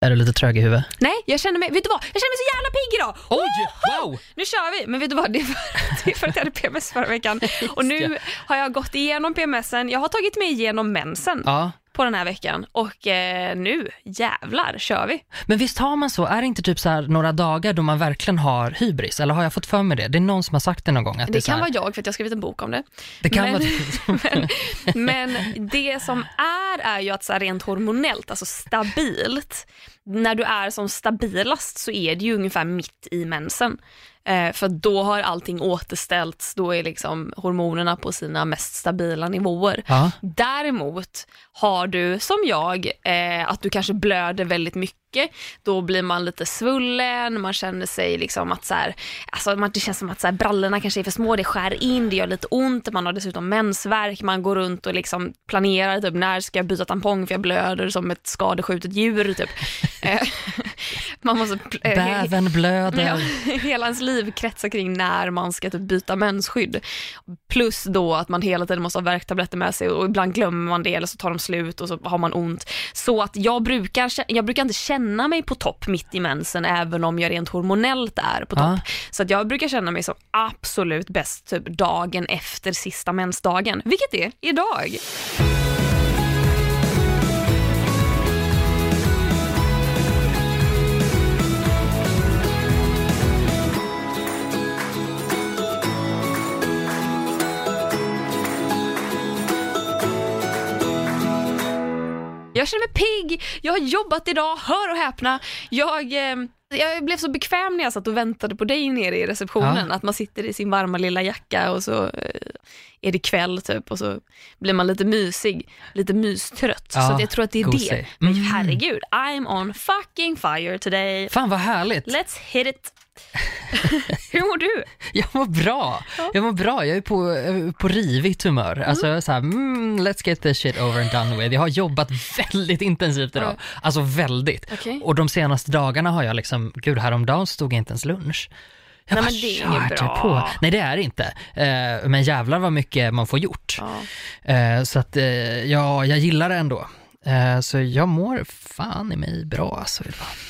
Är du lite trög i huvudet? Nej, jag känner mig, vet du vad? Jag känner mig så jävla pigg idag! Oj, wow! Nu kör vi! Men vet du vad, det är för, det är för att jag hade PMS förra veckan. Och nu har jag gått igenom PMSen, jag har tagit mig igenom mensen Ja, på den här veckan och eh, nu jävlar kör vi. men visst har man så, är det inte typ så några dagar då man verkligen har hybris? Eller har jag fått för mig det? Det är någon som har sagt det någon gång. Att det, Det kan här, vara jag för att jag har skrivit en bok om det. det kan men- vara Men det som är, är ju att så här rent hormonellt, alltså stabilt, när du är som stabilast så är det ju ungefär mitt i mensen. Eh, för då har allting återställts, då är liksom hormonerna på sina mest stabila nivåer. Ja. Däremot har du som jag, eh, att du kanske blöder väldigt mycket, då blir man lite svullen, man känner sig liksom att så här, alltså man, det känns som att så här, brallorna kanske är för små, det skär in, det gör lite ont, man har dessutom mensvärk, man går runt och liksom planerar typ när ska jag byta tampong för jag blöder som ett skadeskjutet djur typ. Man måste... eh, Bäven blöder. Ja, hela ens liv kretsar kring när man ska typ byta mensskydd. Plus då att man hela tiden måste ha värktabletter med sig och ibland glömmer man det eller så tar de slut och så har man ont. Så att jag brukar, jag brukar inte känna mig på topp mitt i mensen även om jag rent hormonellt är på topp. Ja. Så att jag brukar känna mig som absolut bäst typ dagen efter sista mensdagen, vilket är idag. Jag känner mig pigg, jag har jobbat idag, hör och häpna. Jag, eh, jag blev så bekväm när jag satt och väntade på dig nere i receptionen, Ja. att man sitter i sin varma lilla jacka och så eh, är det kväll typ och så blir man lite mysig, lite mystrött. Ja, så jag tror att det är det. gosig. Men Mm. herregud, I'm on fucking fire today. Fan vad härligt. Let's hit it. Hur mår du? Jag mår bra. Jag mår bra. Jag är på, på rivigt humör. Alltså så här, mm, let's get this shit over and done with. Jag har jobbat väldigt intensivt idag. Alltså väldigt. Okej. Och de senaste dagarna har jag liksom, gud häromdagen stod jag inte ens lunch. Jag Nej, bara men det är inget bra. på. Nej det är det inte. Eh, men jävlar vad mycket man får gjort. Ja. Eh, så att eh, ja, jag gillar det ändå. Eh, så jag mår fan i mig bra alltså.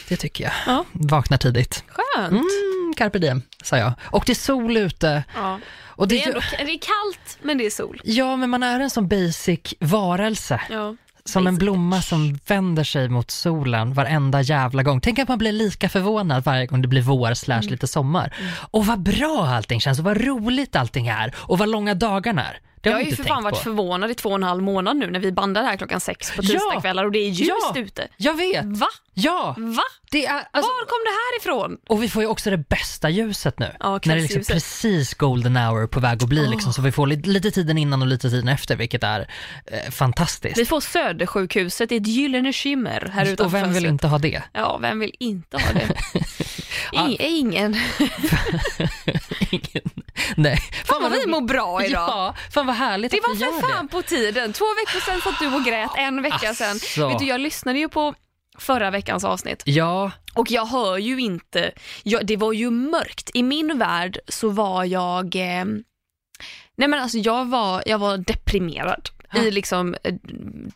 Det tycker jag. Ja. Vaknar tidigt. Skönt. Mm, carpe diem, sa jag. Och det är sol ute. Ja. Och det, Det, är ändå, det är kallt, men det är sol. Ja, men man är en sån basic varelse. Ja. Som en basic blomma som vänder sig mot solen varenda jävla gång. Tänk att man blir lika förvånad varje gång det blir vår slash Mm. lite sommar. Och vad bra allting känns och vad roligt allting är och vad långa dagarna är. Det Jag har ju för fan varit på. förvånad i två och en halv månad nu när vi bandar här klockan sex på Ja. tisdagskvällar och det är ljust Ja. ute. Jag vet! Va? Ja! Va? Det är, alltså, Var kom det här ifrån? och vi får ju också det bästa ljuset nu. Ja, när det är liksom precis golden hour på väg att bli liksom, så vi får lite, lite tiden innan och lite tiden efter, vilket är eh, fantastiskt. Vi får Södersjukhuset i ett gyllene skimmer här utanför och vem vill fönstret. inte ha det? Ja, vem vill inte ha det? I, ingen. Ingen. Nej. Fan vad vi mår bra idag. Ja, fan vad härligt Det var för fan det. på tiden. Två veckor sedan satt du och grät, en vecka sedan. Asså. Vet du, jag lyssnade ju på förra veckans avsnitt Ja, och jag hör ju inte, jag, det var ju mörkt. I min värld så var jag, eh, nej men alltså jag var, jag var deprimerad. I liksom eh,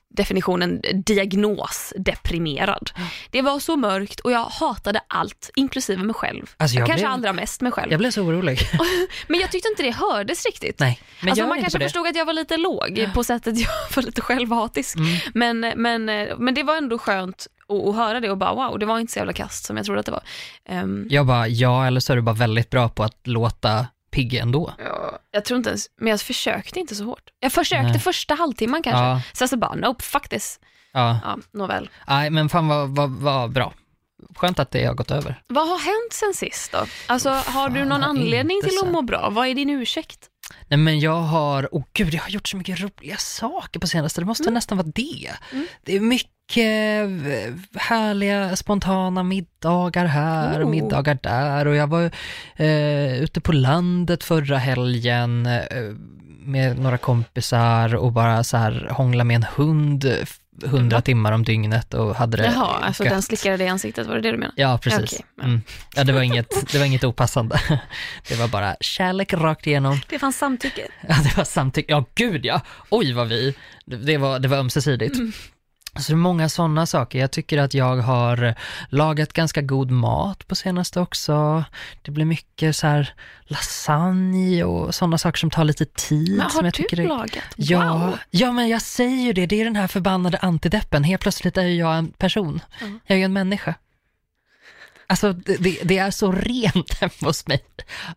definitionen diagnos deprimerad. Det var så mörkt och jag hatade allt, inklusive mig själv. Alltså, jag Kanske blev- allra mest mig själv. jag blev så orolig. Men jag tyckte inte det hördes riktigt. Nej, men alltså man kanske förstod att jag var lite låg på sättet jag var lite självhatisk. Mm. Men, men, eh, men det var ändå skönt att, att höra det och bara wow, det var inte så jävla kast som jag trodde att det var. Ehm, Jag bara, ja, eller så är du bara väldigt bra på att låta pigg ändå. ja, jag tror inte ens, men jag försökte inte så hårt. Jag försökte Nej. första halvtimman kanske. Ja. Sen så bara nope, fuck this. Ja, Ja, nåväl. nej men fan vad, vad, vad bra. Skönt att det har gått över. Vad har hänt sen sist då? Alltså har du fan någon har anledning till att må bra? Vad är din ursäkt? Nej men jag har, åh gud, jag har gjort så mycket roliga saker på senaste, det måste nästan vara det. Mm. Det är mycket härliga spontana middagar här och Oh. middagar där och jag var eh, ute på landet förra helgen eh, med några kompisar och bara så här hångla med en hund eh, hundra timmar om dygnet och hade det Jaha, alltså gött. den slickade dig i ansiktet, var det det du menade? Ja, precis. Ja. Mm. Ja, det var inget, det var inget opassande. Det var bara kärlek rakt igenom. Det fanns samtycke. Ja, det var samtycke. Ja, gud ja. Oj vad vi, det var, det var ömsesidigt. Så det är många sådana saker. Jag tycker att jag har lagat ganska god mat på senaste också. Det blir mycket så här lasagne och sådana saker som tar lite tid. Men har som jag du tycker är... lagat? Ja, Wow. ja, men jag säger ju det. Det är den här förbannade antideppen. Helt plötsligt är jag en person. Mm. Jag är ju en människa. Alltså, det, det, det är så rent hemma hos mig.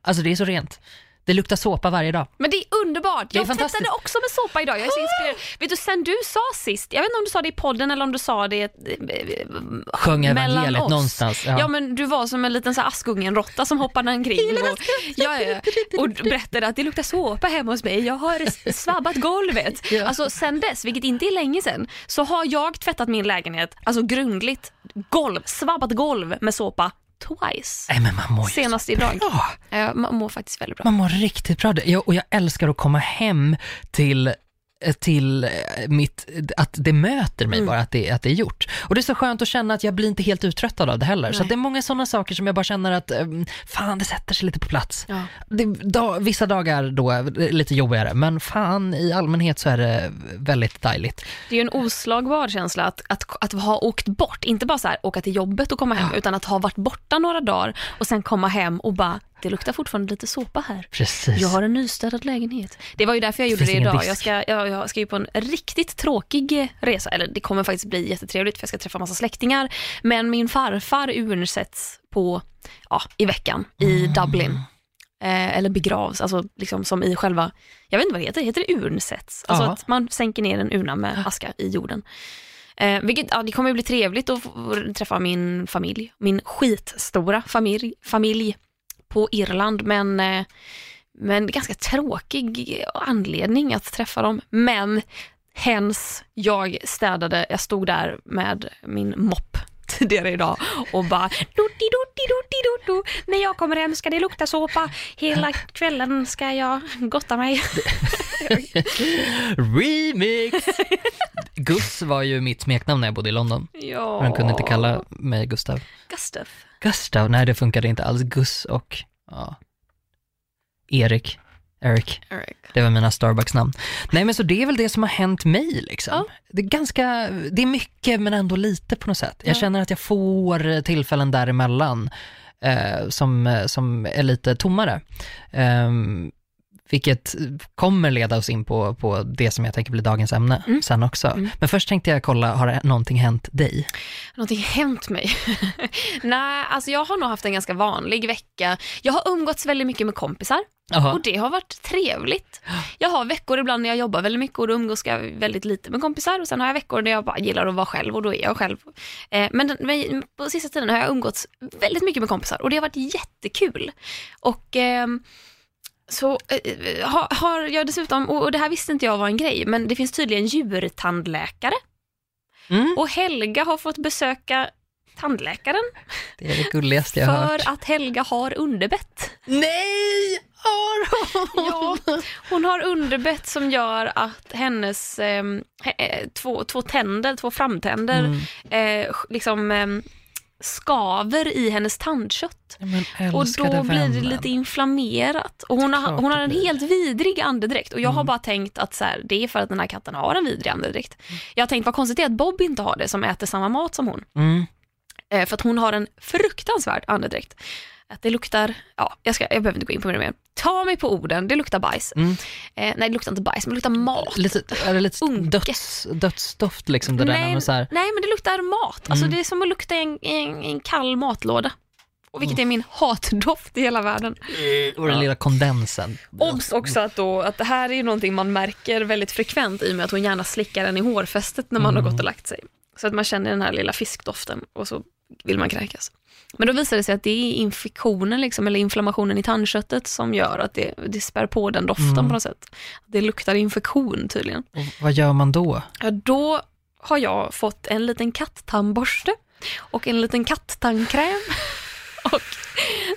Alltså, det är så rent. Det luktar såpa varje dag. Men det är underbart. Det är jag tvättade också med såpa idag. Jag är så inspirerad. Vet du, sen du sa sist, jag vet inte om du sa det i podden eller om du sa det eh, Sjöng mellan evangeliet oss. någonstans. Ja. men du var som en liten Askungen-råtta som hoppade omkring och, ja, ja, och berättade att det luktar såpa hemma hos mig. Jag har svabbat golvet. Ja. Alltså sen dess, vilket inte är länge sen, så har jag tvättat min lägenhet, alltså grundligt, golv, svabbat golv med såpa twice. Nej, men man mår Senast idag. bra. Man mår faktiskt väldigt bra. Man mår riktigt bra. Jag, och jag älskar att komma hem till till eh, mitt, att det möter mig Mm. bara, att det, att det är gjort. Och det är så skönt att känna att jag blir inte helt uttröttad av det heller. Så Nej. att det är många sådana saker som jag bara känner att, eh, fan det sätter sig lite på plats. Ja. Det, dag, vissa dagar då är lite jobbigare, men fan i allmänhet så är det väldigt dejligt. Det är ju en oslagbar känsla att, att, att ha åkt bort, inte bara så här, åka till jobbet och komma hem, Ja. utan att ha varit borta några dagar och sen komma hem och bara, det luktar fortfarande lite såpa här. Precis. Jag har en nystädad lägenhet. Det var ju därför jag gjorde det ingen idag. Jag ska, jag, jag ska ju på en riktigt tråkig resa, eller det kommer faktiskt bli jättetrevligt för jag ska träffa massa släktingar. Men min farfar urnsätts på, ja, i veckan i Dublin. Eh, eller begravs, alltså liksom som i själva, jag vet inte vad det heter, heter det urnsätts? Alltså Ja. att man sänker ner en urna med aska i jorden. Eh, vilket, ja, det kommer bli trevligt att träffa min familj, min skitstora familj, familj på Irland, men, eh, men ganska tråkig anledning att träffa dem. Men hens, jag städade, jag stod där med min mopp tidigare idag och bara dotti dotti dotti dotto. När jag kommer hem ska det lukta såpa. Hela kvällen ska jag gotta mig. Remix! Gus var ju mitt smeknamn när jag bodde i London. Ja. Han kunde inte kalla mig Gustav. Gustav. Gustav, nej det funkade inte alls. Gus och ja, Erik, Eric, Eric. det var mina Starbucks-namn. Nej men så det är väl det som har hänt mig liksom. Ja. Det är ganska, det är mycket men ändå lite på något sätt. Jag Ja. känner att jag får tillfällen däremellan eh, som, som är lite tommare. Ehm, vilket kommer leda oss in på, på det som jag tänker blir dagens ämne Mm. sen också. Mm. Men först tänkte jag kolla, har någonting hänt dig? Någonting hänt mig? Nej, alltså jag har nog haft en ganska vanlig vecka. Jag har umgåtts väldigt mycket med kompisar Jaha. och det har varit trevligt. Jag har veckor ibland när jag jobbar väldigt mycket och då umgås jag väldigt lite med kompisar och sen har jag veckor när jag bara gillar att vara själv och då är jag själv. Eh, men på sista tiden har jag umgåtts väldigt mycket med kompisar och det har varit jättekul. Och ehm, så eh, har, har jag dessutom, och och det här visste inte jag var en grej, men det finns tydligen djurtandläkare Mm. och Helga har fått besöka tandläkaren Det är det gulligaste jag har hört. för att Helga har underbett. Nej! Har hon? Ja, hon har underbett som gör att hennes he- eh, två, två tänder, två framtänder, Mm. eh, liksom ehm, skaver i hennes tandkött. Men Och då blir det lite inflammerat. Och hon, har, hon har en helt vidrig andedräkt. Och jag har Mm. bara tänkt att så här, det är för att den här katten har en vidrig andedräkt. Jag har tänkt vad konstigt det är att Bob inte har det, som äter samma mat som hon. Mm. Eh, för att hon har en fruktansvärd andedräkt. Att det luktar, ja, jag, ska, jag behöver inte gå in på det mer. Ta mig på orden, det luktar bajs. Mm. Eh, nej, det luktar inte bajs, men det luktar mat. Lite, är det lite Unke. döds, dödsdoft liksom? Det där när nej, man så här, nej, men det luktar mat. Alltså, Mm. Det är som att lukta i en, en, en kall matlåda. Och vilket är min hatdoft i hela världen. och den lilla kondensen. Obs också att, då, att det här är ju någonting man märker väldigt frekvent i och med att hon gärna slickar en i hårfästet när man Mm. har gått och lagt sig. Så att man känner den här lilla fiskdoften och så vill man kräkas. Men då visar det sig att det är infektionen liksom, eller inflammationen i tandköttet som gör att det, det spär på den doften Mm. på något sätt. Det luktar infektion tydligen. Och vad gör man då? Ja, då har jag fått en liten kattandborste och en liten kattandkräm och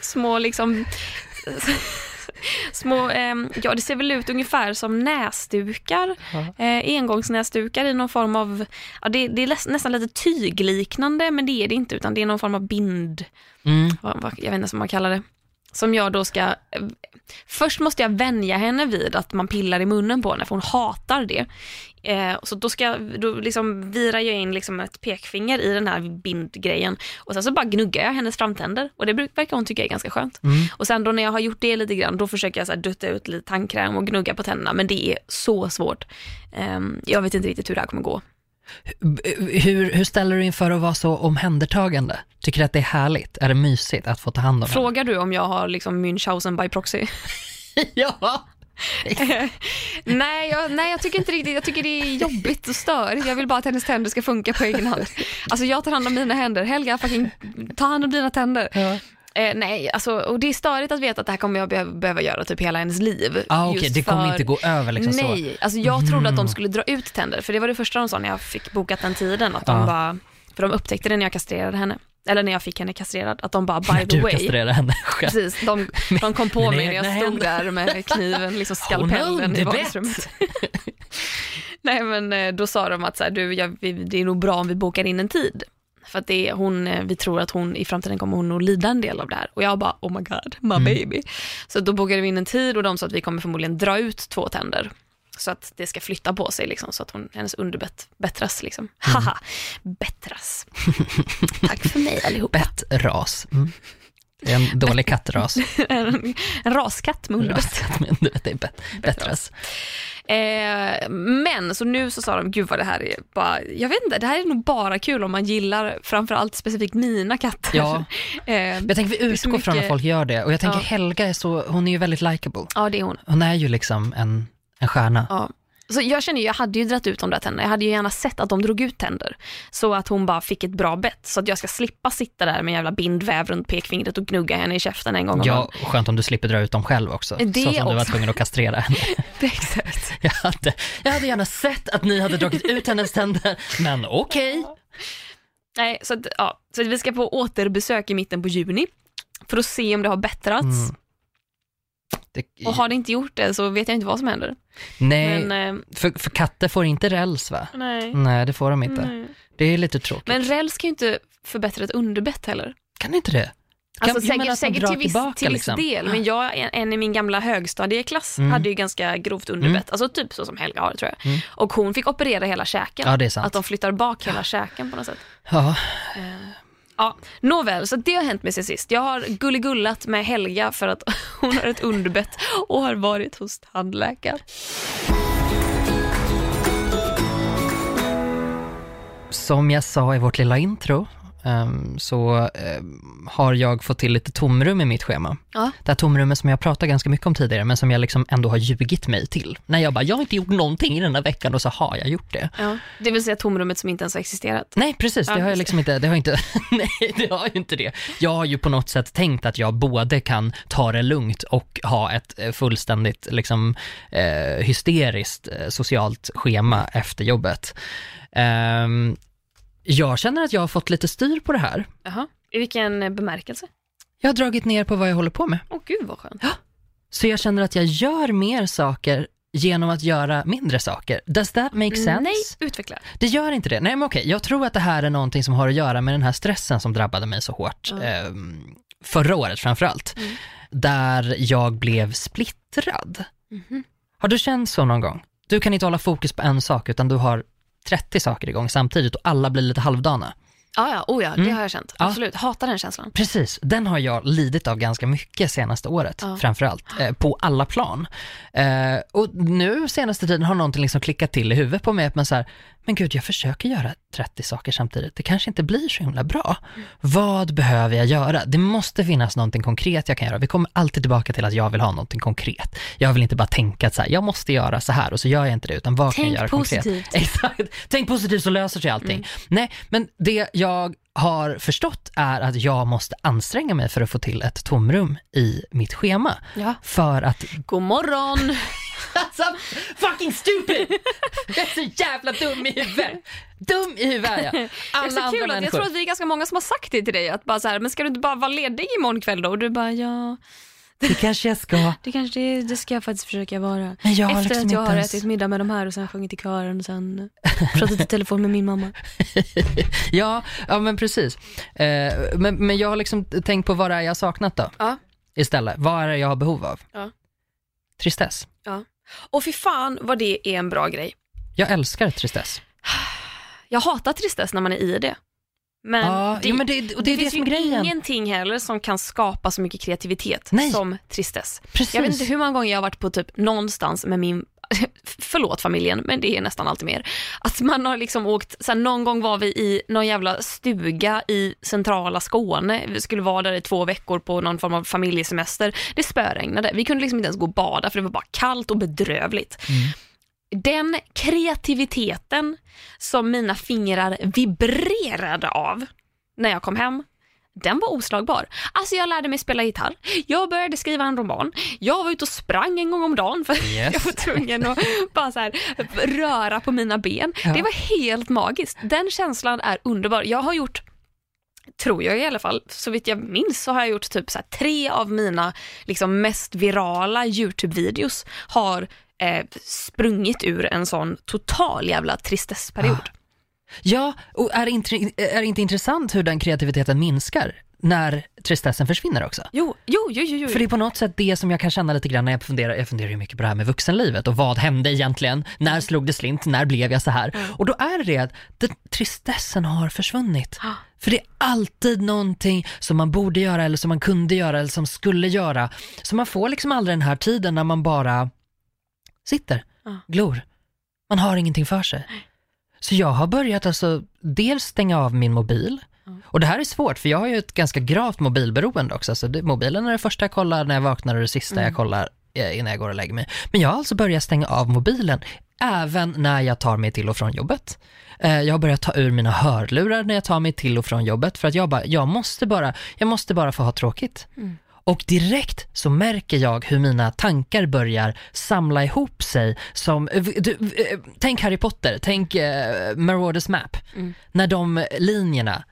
små liksom små, ehm, ja det ser väl ut ungefär som näsdukar, eh, engångsnäsdukar i någon form av, ja det, det är nästan lite tygliknande men det är det inte utan det är någon form av bind, Mm. vad, jag vet inte vad man kallar det, som jag då ska, först måste jag vänja henne vid att man pillar i munnen på henne för hon hatar det. Eh, så då, ska, då liksom virar jag in liksom ett pekfinger i den här bindgrejen och sen så bara gnuggar jag hennes framtänder och det verkar hon tycka är ganska skönt. Och sen då när jag har gjort det lite grann då försöker jag så här dutta ut lite tandkräm och gnugga på tänderna men det är så svårt. Eh, jag vet inte riktigt hur det här kommer gå. Hur, hur ställer du inför att vara så omhändertagande? Tycker du att det är härligt? Är det mysigt att få ta hand om? Frågar du om jag har liksom Münchhausen by proxy? Ja! nej, jag, nej, jag tycker inte riktigt, jag tycker det är jobbigt och störigt. Jag vill bara att hennes tänder ska funka på egen hand. Alltså jag tar hand om mina händer, Helga fucking ta hand om dina tänder. Ja. Eh, nej, alltså, och det är störigt att veta att det här kommer jag behöva, behöva göra typ hela hennes liv. Ah, Just det kommer för- inte gå över liksom så. Nej, alltså jag trodde att de skulle dra ut tänder, för det var det första de sa när jag fick bokat den tiden. Att de Ja. bara, för de upptäckte det när jag kastrerade henne. Eller när jag fick henne kastrerad, att de bara by the du way. kastrerar henne själv. Precis, de, de kom på mig när jag stod händer. där med kniven, liksom har skalpellen i vardagsrummet. Nej men eh, då sa de att så här, du, jag, det är nog bra om vi bokar in en tid. För att det är, hon, eh, vi tror att hon i framtiden kommer hon att lida en del av det här. Och jag bara, oh my god, my Mm. baby. Så då bokade vi in en tid och de sa att vi kommer förmodligen dra ut två tänder. Så att det ska flytta på sig, liksom, så att hon, hennes underbett bättras. Liksom. Mm. Haha, bättras. Tack för mig allihop. Bettras. Mm. Det är en dålig kattras. en, en raskatt med underbett. Det är bet- bettras. Eh, men så nu så sa de, gud vad det här är bara, jag vet inte, det här är nog bara kul om man gillar framförallt specifikt mina katter. Ja. eh, Jag tänker vi utgår från att mycket- folk gör det. Och jag tänker Ja. Helga är så, hon är ju väldigt likable. ja, det är hon. Hon är ju liksom en, en stjärna. Ja. Så jag känner ju, jag hade ju dragit ut de där tänderna, jag hade ju gärna sett att de drog ut tänder. Så att hon bara fick ett bra bett, så att jag ska slippa sitta där med en jävla bindväv runt pekfingret och gnugga henne i käften en gång om Ja, dagen. skönt om du slipper dra ut dem själv också. Det så som du var också. tvungen att kastrera henne. Exakt. Jag hade, jag hade gärna sett att ni hade dragit ut hennes tänder, men okej. Nej, så, att, ja, så att vi ska på återbesök i mitten på juni för att se om det har bättrats. Mm. Det- Och har det inte gjort det så vet jag inte vad som händer. Nej, Men, eh, för, för katter får inte räls va? nej. Nej, det får de inte. nej. Det är lite tråkigt. Men räls kan ju inte förbättra ett underbett heller. kan inte det? Kan, Alltså säkert, att säkert till viss, tillbaka, till viss liksom. del, men jag, en, en i min gamla högstadieklass Mm. hade ju ganska grovt underbett, alltså typ så som Helga har tror jag. Mm. Och hon fick operera hela käken. Ja, det är sant. Att de flyttar bak hela käken på något sätt. Ja, Ja, nåväl, så det har hänt mig sen sist. Jag har gulligullat med Helga för att hon har ett underbett och har varit hos tandläkaren. som jag sa i vårt lilla intro så ehm, har jag fått till lite tomrum i mitt schema. Ja. Det här tomrummet som jag pratat ganska mycket om tidigare, men som jag liksom ändå har ljugit mig till. När jag bara, jag har inte gjort någonting i den här veckan och så har jag gjort det. Ja, det vill säga tomrummet som inte ens har existerat. Nej, precis. Det Ja, har jag liksom inte, det har inte, nej, det har ju inte det. Jag har ju på något sätt tänkt att jag både kan ta det lugnt och ha ett eh, fullständigt liksom eh, hysteriskt eh, socialt schema efter jobbet. Ehm, jag känner att jag har fått lite styr på det här. Jaha. I vilken bemärkelse? Jag har dragit ner på vad jag håller på med. Åh gud vad skönt. Så jag känner att jag gör mer saker genom att göra mindre saker. Does that make sense? Nej, utveckla. Det gör inte det. Nej men okej, jag tror att det här är någonting som har att göra med den här stressen som drabbade mig så hårt. Ja. Eh, förra året framförallt. Mm. Där jag blev splittrad. Mhm. Har du känt så någon gång? Du kan inte hålla fokus på en sak utan du har 30 saker igång samtidigt och alla blir lite halvdana. Ja, ja, oh ja, det Mm. har jag känt. Ja. Absolut, hatar den känslan. Precis, den har jag lidit av ganska mycket senaste året, Ja. framförallt, eh, på alla plan. Eh, och nu senaste tiden har någonting liksom klickat till i huvudet på mig, att man så här, men gud, jag försöker göra 30 saker samtidigt, det kanske inte blir så himla bra. Vad behöver jag göra? Det måste finnas någonting konkret jag kan göra. Vi kommer alltid tillbaka till att jag vill ha någonting konkret. Jag vill inte bara tänka att så här, jag måste göra så här och så gör jag inte det, utan vad kan jag Tänk göra positivt. konkret? Exakt. Tänk positivt så löser sig allting. Mm. Nej, men det jag har förstått är att jag måste anstränga mig för att få till ett tomrum i mitt schema. Ja. För att... God morgon! Alltså, fucking stupid! Jag är så jävla dum i huvudet. Dum i huvudet är jag. Det är Alla så andra kul att jag tror att vi är ganska många som har sagt det till dig, att bara så här, men ska du inte bara vara ledig imorgon kväll då? Och du bara, ja, Det kanske jag ska. det kanske det, det ska jag faktiskt försöka vara. Men jag Efter liksom att jag har ens... ätit middag med de här och sen sjungit i kören och sen pratat i telefon med min mamma. Ja, ja men precis. Eh, men, men jag har liksom tänkt på vad det är jag har saknat då. Ja. istället. Vad är det jag har behov av? Ja. Tristess. Och fy fan vad det är en bra grej. Jag älskar tristess. Jag hatar tristess när man är i det. Men, ja, det, ja, men det, och det, det finns ju grejen. ingenting heller som kan skapa så mycket kreativitet Nej. som tristess. Precis. Jag vet inte hur många gånger jag har varit på typ någonstans med min, förlåt familjen, men det är nästan alltid mer. Att man har liksom åkt, så här, någon gång var vi i någon jävla stuga i centrala Skåne. Vi skulle vara där i två veckor på någon form av familjesemester. Det spöregnade. Vi kunde liksom inte ens gå och bada för det var bara kallt och bedrövligt. Mm. Den kreativiteten som mina fingrar vibrerade av när jag kom hem, den var oslagbar. Alltså jag lärde mig spela gitarr, jag började skriva en roman, jag var ute och sprang en gång om dagen för Yes. jag var tvungen att bara så här, röra på mina ben. Ja. Det var helt magiskt. Den känslan är underbar. Jag har gjort tror jag i alla fall, så vitt jag minns så har jag gjort typ så tre av mina liksom, mest virala YouTube-videos har eh, sprungit ur en sån total jävla tristessperiod. Ja, och är är det inte intressant hur den kreativiteten minskar när tristessen försvinner också? Jo, jo, jo, jo, jo. För det är på något sätt det som jag kan känna lite grann när jag funderar, jag funderar ju mycket på det här med vuxenlivet och vad hände egentligen? När slog det slint? När blev jag så här? Och då är det att den, tristessen har försvunnit. Ja. För det är alltid någonting som man borde göra eller som man kunde göra eller som skulle göra. Så man får liksom aldrig den här tiden när man bara sitter, Ja. glor. Man har ingenting för sig. Så jag har börjat alltså dels stänga av min mobil. Och det här är svårt för jag har ju ett ganska gravt mobilberoende också. Så det, mobilen är det första jag kollar när jag vaknar och det sista jag kollar eh, innan jag går och lägger mig. Men jag har alltså börjat stänga av mobilen även när jag tar mig till och från jobbet. Eh, Jag har börjat ta ur mina hörlurar när jag tar mig till och från jobbet för att jag bara, jag måste bara, jag måste bara få ha tråkigt. Och direkt så märker jag hur mina tankar börjar samla ihop sig som, eh, du, eh, tänk Harry Potter, tänk eh, Marauders Map. När de linjerna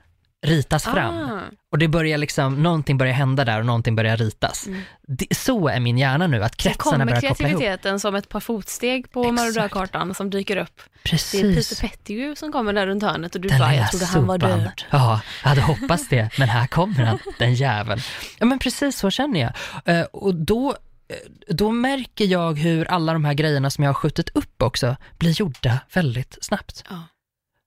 ritas fram Ah. och det börjar liksom, någonting börjar hända där och någonting börjar ritas. Det, så är min hjärna nu, att kretsarna kommer börjar koppla ihop. kreativiteten som ett par fotsteg på. Marodörkartan som dyker upp. Det är Precis. Peter Pettigrew som kommer där runt hörnet och du Den bara, jag trodde han var död. Ja, jag hade hoppats det, men här kommer han, den jäveln. Ja men precis så känner jag. Eh, Och då, eh, då märker jag hur alla de här grejerna som jag har skjutit upp också blir gjorda väldigt snabbt. Ja.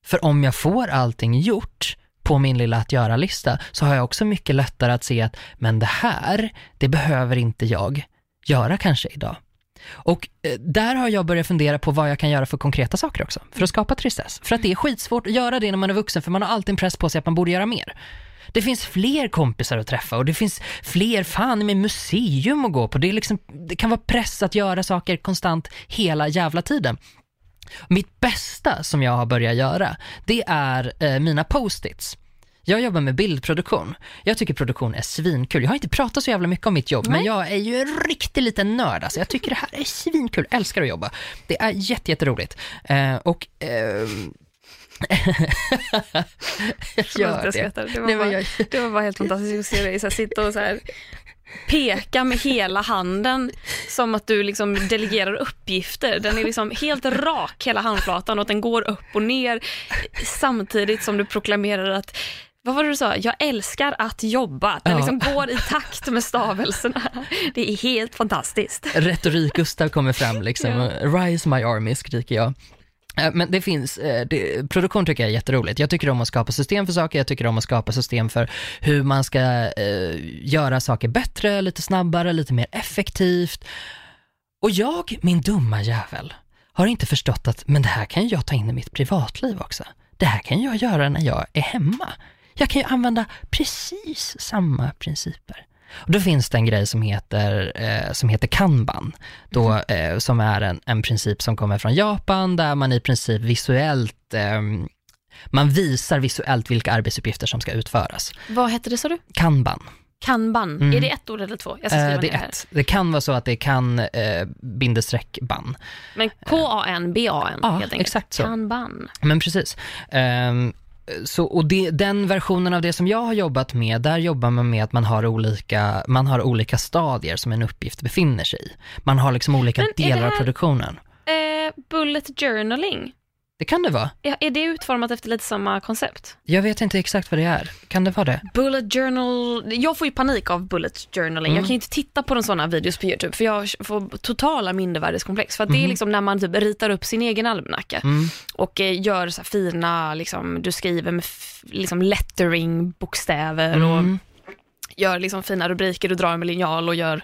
För om jag får allting gjort på min lilla att göra-lista så har jag också mycket lättare att se att, men det här, det behöver inte jag göra kanske idag. Och eh, där har jag börjat fundera på vad jag kan göra för konkreta saker också, för att skapa tristess. För att det är skitsvårt att göra det när man är vuxen, för man har alltid en press på sig att man borde göra mer. Det finns fler kompisar att träffa och det finns fler, fan med museum att gå på. Det, är liksom, det kan vara press att göra saker konstant hela jävla tiden. Mitt bästa som jag har börjat göra, det är eh, mina post-its. Jag jobbar med bildproduktion. Jag tycker produktion är svinkul. Jag har inte pratat så jävla mycket om mitt jobb, men Nej. jag är ju en riktig liten nörd. Alltså. Jag tycker det här är svinkul, älskar att jobba. Det är jätte, jätteroligt. Eh, och ehm, jag jag det. Det var, Nej, men bara, jag, det var bara helt fantastiskt att se dig så sitta och så här, peka med hela handen som att du liksom delegerar uppgifter. Den är liksom helt rak, hela handflatan, och den går upp och ner samtidigt som du proklamerar att vad var det du sa? Jag älskar att jobba. Den Ja. liksom går i takt med stavelserna. Det är helt fantastiskt. Retorik-Gustav kommer fram liksom. Ja. Rise my army, skriker jag. Eh, Men det finns, eh, det, produktion tycker jag är jätteroligt. Jag tycker om att skapa system för saker, jag tycker om att skapa system för hur man ska eh, göra saker bättre, lite snabbare, lite mer effektivt. Och jag, min dumma jävel, har inte förstått att, men det här kan jag ta in i mitt privatliv också. Det här kan jag göra när jag är hemma. Jag kan ju använda precis samma principer. Och då finns det en grej som heter, eh, som heter kanban, då, eh, som är en, en princip som kommer från Japan, där man i princip visuellt, eh, man visar visuellt vilka arbetsuppgifter som ska utföras. Vad hette det sa du? Kanban. Kanban. Mm. Är det ett ord eller två? Jag ska skriva Eh, det är här. ett. Det kan vara så att det kan eh, bindestreck ban. Men K-A-N-B-A-N Ja, helt enkelt. exakt så. Kanban. Men precis. Ehm, så, och det, den versionen av det som jag har jobbat med, där jobbar man med att man har olika, man har olika stadier som en uppgift befinner sig i. Man har liksom olika Men delar av här- produktionen. Eh, bullet journaling. Det kan det vara. Ja, är det utformat efter lite samma koncept? Jag vet inte exakt vad det är. Kan det vara det? Bullet journal, jag får ju panik av bullet journaling. Mm. Jag kan inte titta på sådana videos på YouTube för jag får totala mindervärdeskomplex. För att det är Mhm. liksom när man typ ritar upp sin egen almanacka Mm. och eh, gör så fina, liksom, du skriver med liksom lettering, bokstäver och Mm. Gör liksom fina rubriker och drar med linjal och gör,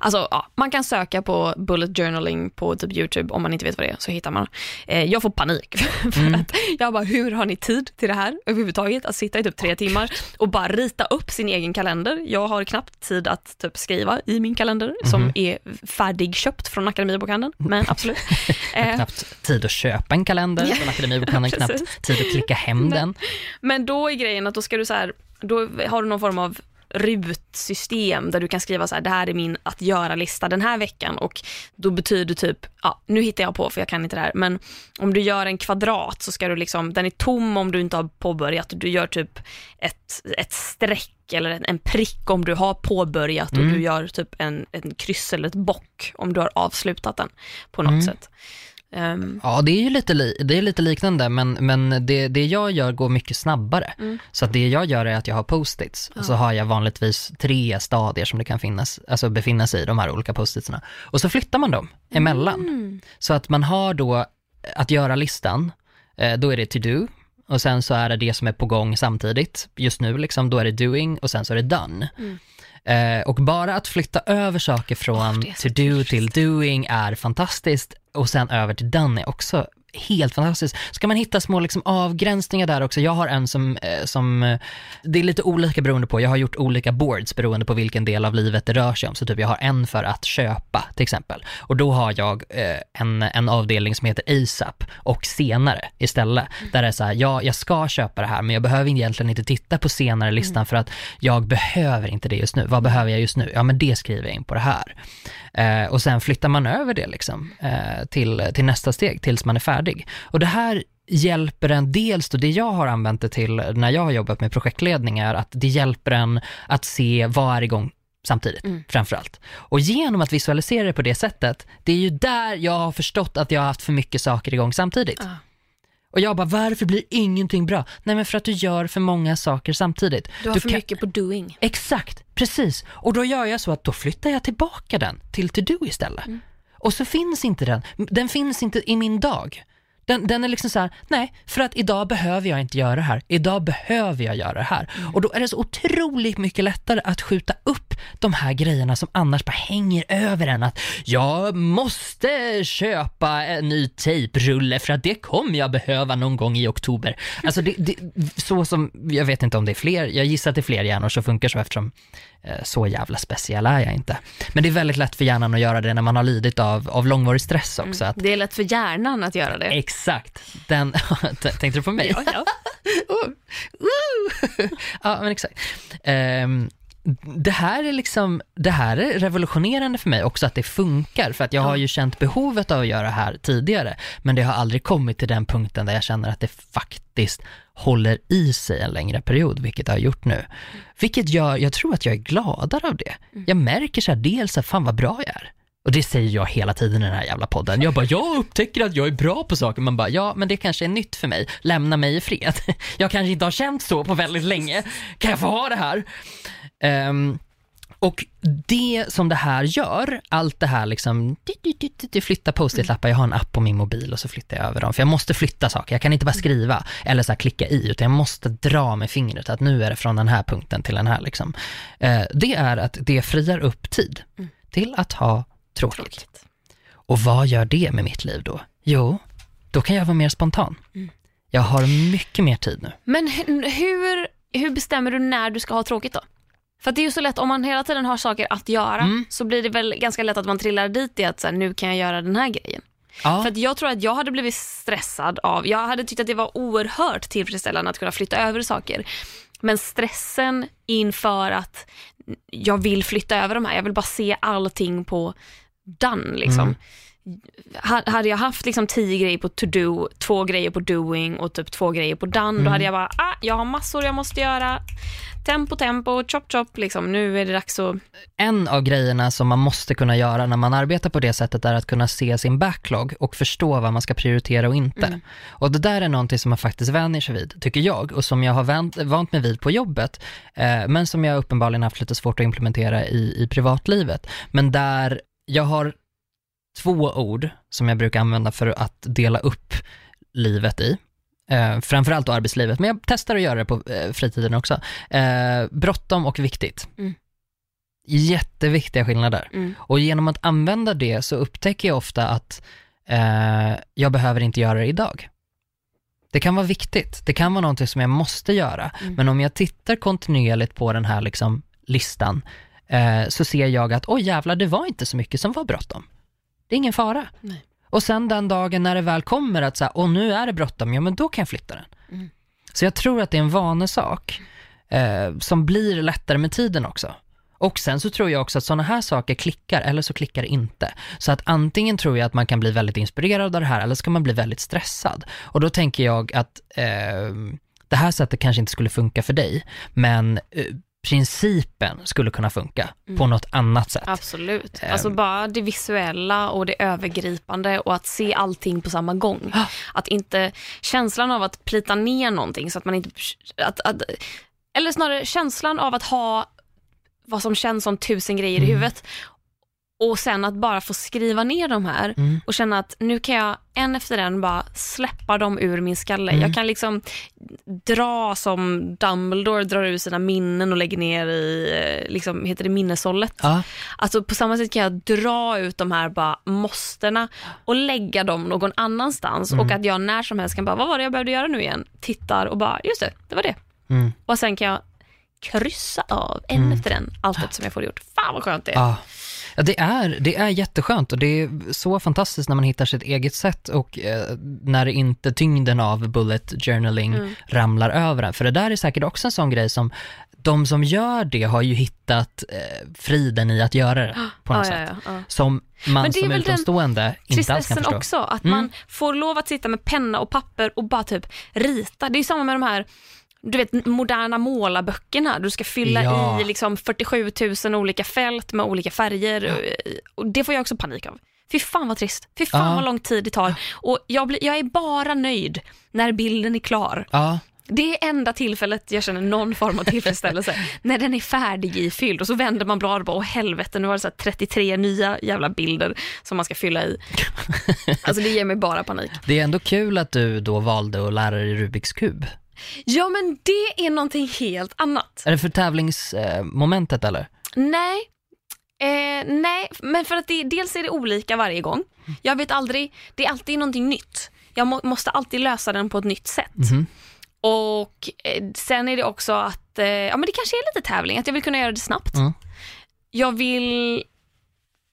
alltså ja, man kan söka på bullet journaling på typ YouTube om man inte vet vad det är så hittar man. Eh, jag får panik för Mm. att jag bara, hur har ni tid till det här överhuvudtaget? Att sitta i typ tre timmar och bara rita upp sin egen kalender. Jag har knappt tid att typ skriva i min kalender som Mhm. är färdigköpt från Akademibokhandeln, men absolut. Eh, Knappt tid att köpa en kalender från Akademibokhandeln, knappt tid att klicka hem Nej. den. Men då är grejen att då ska du så här, då har du någon form av rutsystem där du kan skriva så här, det här är min att göra-lista den här veckan och då betyder typ, ja nu hittar jag på för jag kan inte det här, men om du gör en kvadrat så ska du liksom, den är tom om du inte har påbörjat och du gör typ ett, ett streck eller en, en prick om du har påbörjat och Mm. du gör typ en, en kryss eller ett bock om du har avslutat den på något Mm. sätt. Ehm, Ja, det är ju lite, li- det är lite liknande, men, men det, det jag gör går mycket snabbare. Mm. Så att det jag gör är att jag har post-its, och så Ja. har jag vanligtvis tre stadier som det kan finnas, alltså befinna sig i, de här olika post-itsarna. Och så flyttar man dem emellan. mm. Så att man har då att göra-listan, eh, då är det to do, och sen så är det det som är på gång samtidigt. Just nu liksom, då är det doing och sen så är det done. Mm. Eh, och bara att flytta över saker från så to do till doing är fantastiskt. Och sen över till done är också helt fantastiskt. Ska man hitta små liksom avgränsningar där också. Jag har en som, eh, som, eh, det är lite olika beroende på, jag har gjort olika boards beroende på vilken del av livet det rör sig om. Så typ jag har en för att köpa till exempel. Och då har jag eh, en, en avdelning som heter ASAP och senare istället. Där det är så här, ja, jag ska köpa det här men jag behöver egentligen inte titta på senare listan för att jag behöver inte det just nu. Vad behöver jag just nu? Ja men det skriver jag in på det här. Eh, och sen flyttar man över det liksom eh, till, till nästa steg tills man är färdig. Och det här hjälper en dels då, det jag har använt det till när jag har jobbat med projektledning är att det hjälper en att se vad är igång samtidigt, Mm. framförallt. Och genom att visualisera det på det sättet, det är ju där jag har förstått att jag har haft för mycket saker igång samtidigt. Ja. Och jag bara, varför blir ingenting bra? Nej men för att du gör för många saker samtidigt. Du har Du för kan- mycket på doing. Exakt, precis. Och då gör jag så att då flyttar jag tillbaka den till to do istället. Mm. Och så finns inte den, den finns inte i min dag. Den, den är liksom så här, nej, för att idag behöver jag inte göra det här. Idag behöver jag göra det här. Mm. Och då är det så otroligt mycket lättare att skjuta upp de här grejerna som annars bara hänger över en. Att jag måste köpa en ny tejprulle för att det kommer jag behöva någon gång i oktober. Alltså det, det, så som, jag vet inte om det är fler, jag gissar att det är fler hjärnor som funkar så eftersom så jävla speciell är jag inte. Men det är väldigt lätt för hjärnan att göra det när man har lidit av, av långvarig stress också. Att, Det är lätt för hjärnan att göra det. Exakt, den, tänkte du på mig? Ja, ja. Oh, woo. ja, men exakt. Ehm, det här är liksom, det här är revolutionerande för mig också att det funkar, för att jag Ja. har ju känt behovet av att göra det här tidigare, men det har aldrig kommit till den punkten där jag känner att det faktiskt håller i sig en längre period, vilket det har gjort nu. Vilket gör, jag tror att jag är gladare av det. Jag märker så här, dels att fan vad bra jag är. Och det säger jag hela tiden i den här jävla podden. Jag bara, jag upptäcker att jag är bra på saker. Man bara, ja, men det kanske är nytt för mig. Lämna mig i fred. Jag kanske inte har känt så på väldigt länge. Kan jag få ha det här? Ehm, och det som det här gör, allt det här liksom, det flyttar post-it-lappar, jag har en app på min mobil och så flyttar jag över dem, för jag måste flytta saker, jag kan inte bara skriva eller så klicka i, utan jag måste dra med fingret att nu är det från den här punkten till den här liksom. Eh, det är att det friar upp tid Mm. till att ha tråkigt. Tråkigt. Och vad gör det med mitt liv då? Jo, då kan jag vara mer spontan. Mm. Jag har mycket mer tid nu. Men hu- hur, hur bestämmer du när du ska ha tråkigt då? För att det är ju så lätt, om man hela tiden har saker att göra Mm. så blir det väl ganska lätt att man trillar dit i att så här, nu kan jag göra den här grejen. Ja, För jag tror att jag hade blivit stressad av, jag hade tyckt att det var oerhört tillfredsställande att kunna flytta över saker. Men stressen inför att jag vill flytta över de här, jag vill bara se allting på done liksom. Mm. Ha- hade jag haft liksom tio grejer på to do, två grejer på doing och typ två grejer på done, Mm. då hade jag bara, ah, jag har massor jag måste göra. Tempo, tempo, chop, chop, liksom. nu är det dags att... En av grejerna som man måste kunna göra när man arbetar på det sättet är att kunna se sin backlog och förstå vad man ska prioritera och inte. Mm. Och det där är någonting som man faktiskt vänjer sig vid, tycker jag, och som jag har vänt, vant mig vid på jobbet, eh, men som jag uppenbarligen haft lite svårt att implementera i, i privatlivet. Men där jag har två ord som jag brukar använda för att dela upp livet i. Eh, framförallt då arbetslivet, men jag testar att göra det på eh, fritiden också. Eh, bråttom och viktigt. Mm. Jätteviktiga skillnader. Mm. Och genom att använda det så upptäcker jag ofta att eh, jag behöver inte göra det idag. Det kan vara viktigt, det kan vara någonting som jag måste göra, Mm. men om jag tittar kontinuerligt på den här liksom, listan eh, så ser jag att oj jävlar, det var inte så mycket som var bråttom. Det är ingen fara. Nej. Och sen den dagen när det väl kommer att säga, åh nu är det bråttom, ja men då kan jag flytta den. Mm. Så jag tror att det är en vanesak eh, som blir lättare med tiden också. Och sen så tror jag också att sådana här saker klickar, eller så klickar det inte. Så att antingen tror jag att man kan bli väldigt inspirerad av det här, eller så kan man bli väldigt stressad. Och då tänker jag att eh, det här sättet kanske inte skulle funka för dig, men eh, principen skulle kunna funka på Mm. något annat sätt. Absolut. Ehm. Alltså bara det visuella och det övergripande och att se allting på samma gång. Att inte, känslan av att plita ner någonting så att man inte, att, att, eller snarare känslan av att ha vad som känns som tusen grejer i Mm. huvudet och sen att bara få skriva ner de här Mm. och känna att nu kan jag en efter en bara släppa dem ur min skalle. Mm. Jag kan liksom dra som Dumbledore drar ur sina minnen och lägger ner i, eh, liksom, heter det minneshållet? Ja, Alltså på samma sätt kan jag dra ut de här bara måstena och lägga dem någon annanstans Mm. och att jag när som helst kan bara, vad var det jag behövde göra nu igen? Tittar och bara, just det, det var det. mm. Och sen kan jag kryssa av en Mm. efter en allt som jag får gjort. Fan vad skönt det är. Ja. Ja, det är, det är jätteskönt och det är så fantastiskt när man hittar sitt eget sätt och eh, när inte tyngden av bullet journaling Mm. ramlar över en. För det där är säkert också en sån grej som de som gör det har ju hittat eh, friden i att göra det på något Ja, ja, sätt. ja, ja. Som man Men det är som utomstående inte alls kan förstå. också, att Mm. man får lov att sitta med penna och papper och bara typ rita. Det är samma med de här du vet moderna målarböckerna, du ska fylla Ja. i liksom 47 000 olika fält med olika färger. Och det får jag också panik av. Fy fan vad trist. Fy fan Ja. vad lång tid det tar. Och jag, blir, jag är bara nöjd när bilden är klar. Ja, Det är enda tillfället jag känner någon form av tillfredsställelse. när den är färdig ifylld och så vänder man bladet och bara, åh helvete nu var det så här 33 nya jävla bilder som man ska fylla i. Alltså det ger mig bara panik. det är ändå kul att du då valde att lära dig Rubiks kub. Ja men det är någonting helt annat. Är det för tävlingsmomentet eller? Nej, eh, nej, men för att det, dels är det olika varje gång. Jag vet aldrig, det är alltid någonting nytt. Jag må, måste alltid lösa den på ett nytt sätt. Mhm. Och eh, sen är det också att, eh, ja men det kanske är lite tävling, att jag vill kunna göra det snabbt. Mm. Jag vill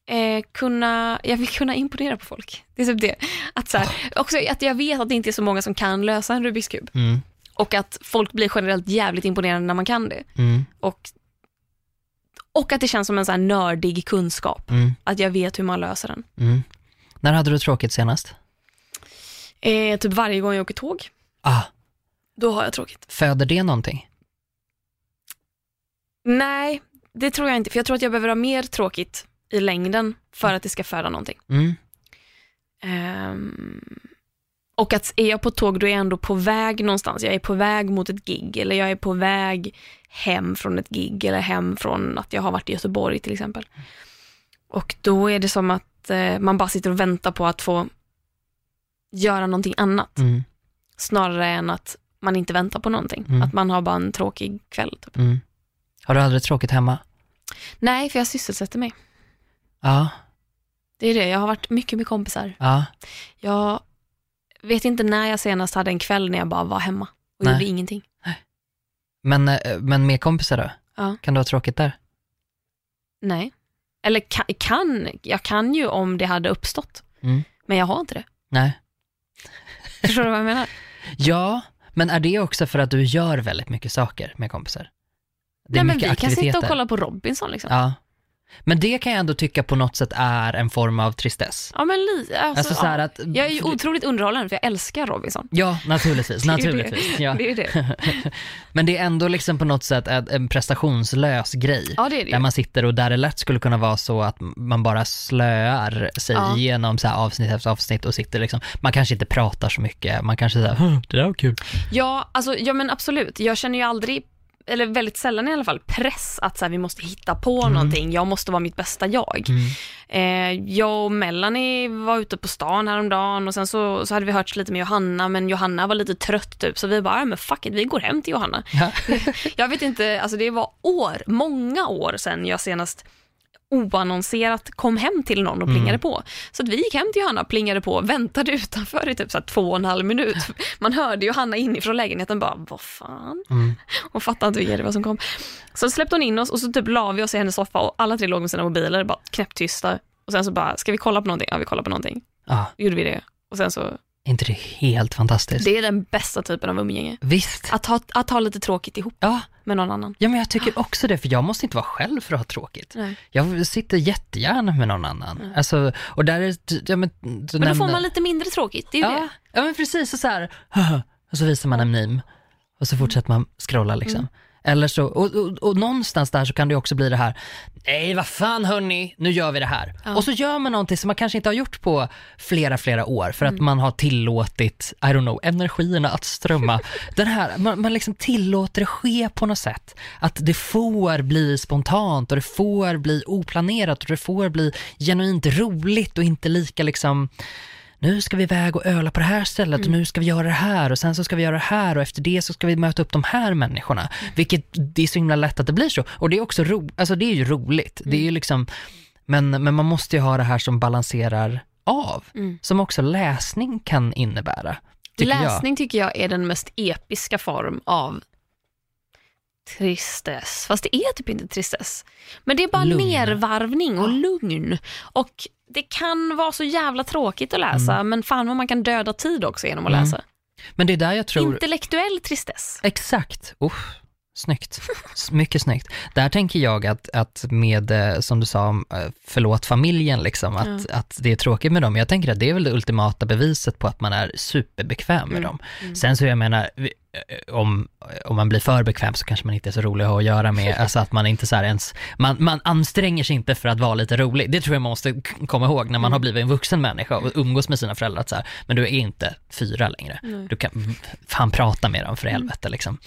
eh, kunna, jag vill kunna imponera på folk. Det är typ det. Att, så här, också att jag vet att det inte är så många som kan lösa en Rubiks kub. Mm. Och att folk blir generellt jävligt imponerade när man kan det. Mm. Och, och att det känns som en så här nördig kunskap. Mm. Att jag vet hur man löser den. Mm. När hade du tråkigt senast? Eh, typ varje gång jag åker tåg, Ah, då har jag tråkigt. föder det någonting? Nej, det tror jag inte. För jag tror att jag behöver ha mer tråkigt i längden för att det ska föda någonting. Mm. Och att är jag på tåg då är jag ändå på väg någonstans. Jag är på väg mot ett gig eller jag är på väg hem från ett gig eller hem från att jag har varit i Göteborg till exempel. Och då är det som att eh, man bara sitter och väntar på att få göra någonting annat. Mm. Snarare än att man inte väntar på någonting. Mm. Att man har bara en tråkig kväll. Typ. Mm. Har du aldrig tråkigt hemma? Nej, för jag sysselsätter mig. Ja, Det är det. Jag har varit mycket med kompisar. ja. Jag vet inte när jag senast hade en kväll när jag bara var hemma och Nej. gjorde ingenting. Men, eh, men med kompisar då? Ja. Kan du ha tråkigt där? Nej. Eller kan, kan, jag kan ju om det hade uppstått. Mm. Men jag har inte det. Nej. Förstår du vad jag menar? Ja, men är det också för att du gör väldigt mycket saker med kompisar? Det är Nej, men vi mycket kan sitta och aktiviteter. kolla på Robinson liksom. Ja, Men det kan jag ändå tycka på något sätt är en form av tristess. Ja men lite, alltså, Alltså så här ja. att... Jag är ju otroligt underhållande för jag älskar Robinson. Ja, naturligtvis, Det är ju naturligtvis. Det. Ja. det är ju det. Men det är ändå liksom på något sätt en en prestationslös grej. Ja det är det Där man sitter och där det lätt skulle kunna vara så att man bara slöar sig Ja. igenom så här avsnitt efter avsnitt och sitter liksom, man kanske inte pratar så mycket, man kanske säger "Hm, det där var kul. Ja, alltså, ja men absolut. Jag känner ju aldrig, eller väldigt sällan i alla fall, press att så här, vi måste hitta på Mm. någonting. Jag måste vara mitt bästa jag. Eh, jag och Melanie var ute på stan häromdagen och sen så, så hade vi hört lite med Johanna men Johanna var lite trött typ så vi bara, men fuck it, vi går hem till Johanna. Ja. Jag vet inte, alltså det var år, många år sedan jag senast oannonserat kom hem till någon och Mm. plingade på. Så att vi gick hem till Johanna, plingade på, väntade utanför i typ så två och en halv minut. Man hörde Johanna inifrån lägenheten bara, vad fan? Mm. Och fattade inte vilka det var som kom. Så släppte hon in oss och så typ la vi oss i hennes soffa och alla tre låg med sina mobiler, bara knäpptysta. Och sen så bara, ska vi kolla på någonting? Ja, vi kollar på någonting. Ja, Då gjorde vi det. Och sen så, är inte det helt fantastiskt? det är den bästa typen av umgänge. Visst. Att ha, att ha lite tråkigt ihop Ja, med någon annan. ja, men jag tycker också det, för jag måste inte vara själv för att ha tråkigt. Nej. Jag sitter jättegärna med någon annan. Alltså, och där är, ja men, du Men då får nämnde- man lite mindre tråkigt, det är ju ja, det. ja, men precis, och så här, och så visar man en meme, och så fortsätter man scrolla liksom. Mm. Eller så, och, och, och någonstans där så kan det också bli det här, nej vad fan hörni, nu gör vi det här. Ja. Och så gör man någonting som man kanske inte har gjort på flera, flera år för Mm. att man har tillåtit, I don't know, energierna att strömma. Den här, man, man liksom tillåter det ske på något sätt. Att det får bli spontant och det får bli oplanerat och det får bli genuint roligt och inte lika liksom nu ska vi iväg och öla på det här stället och nu ska vi göra det här och sen så ska vi göra det här och efter det så ska vi möta upp de här människorna. Vilket det är så himla lätt att det blir så. Och det är också ro, alltså det är ju roligt. Det är ju liksom, men, men man måste ju ha det här som balanserar av. Mm. Som också läsning kan innebära. Tycker jag. Läsning tycker jag är den mest episka form av tristess. Fast det är typ inte tristess. Men det är bara Lugn. nervarvning och lugn. Och det kan vara så jävla tråkigt att läsa, men fan vad man kan döda tid också genom att Mm. läsa. Men det är där jag tror... Intellektuell tristess. Exakt. Uff, snyggt. Mycket snyggt. Där tänker jag att, att med, eh, som du sa, om, eh, förlåt familjen, liksom, att, att det är tråkigt med dem. Jag tänker att det är väl det ultimata beviset på att man är superbekväm med Mm. dem. Sen så jag menar, om, om man blir för bekväm så kanske man inte är så rolig att ha att göra med, alltså att man inte så ens, man, man anstränger sig inte för att vara lite rolig. Det tror jag man måste komma ihåg när man har blivit en vuxen människa och umgås med sina föräldrar, att så här, men du är inte fyra längre. Du kan fan prata med dem för helvete liksom.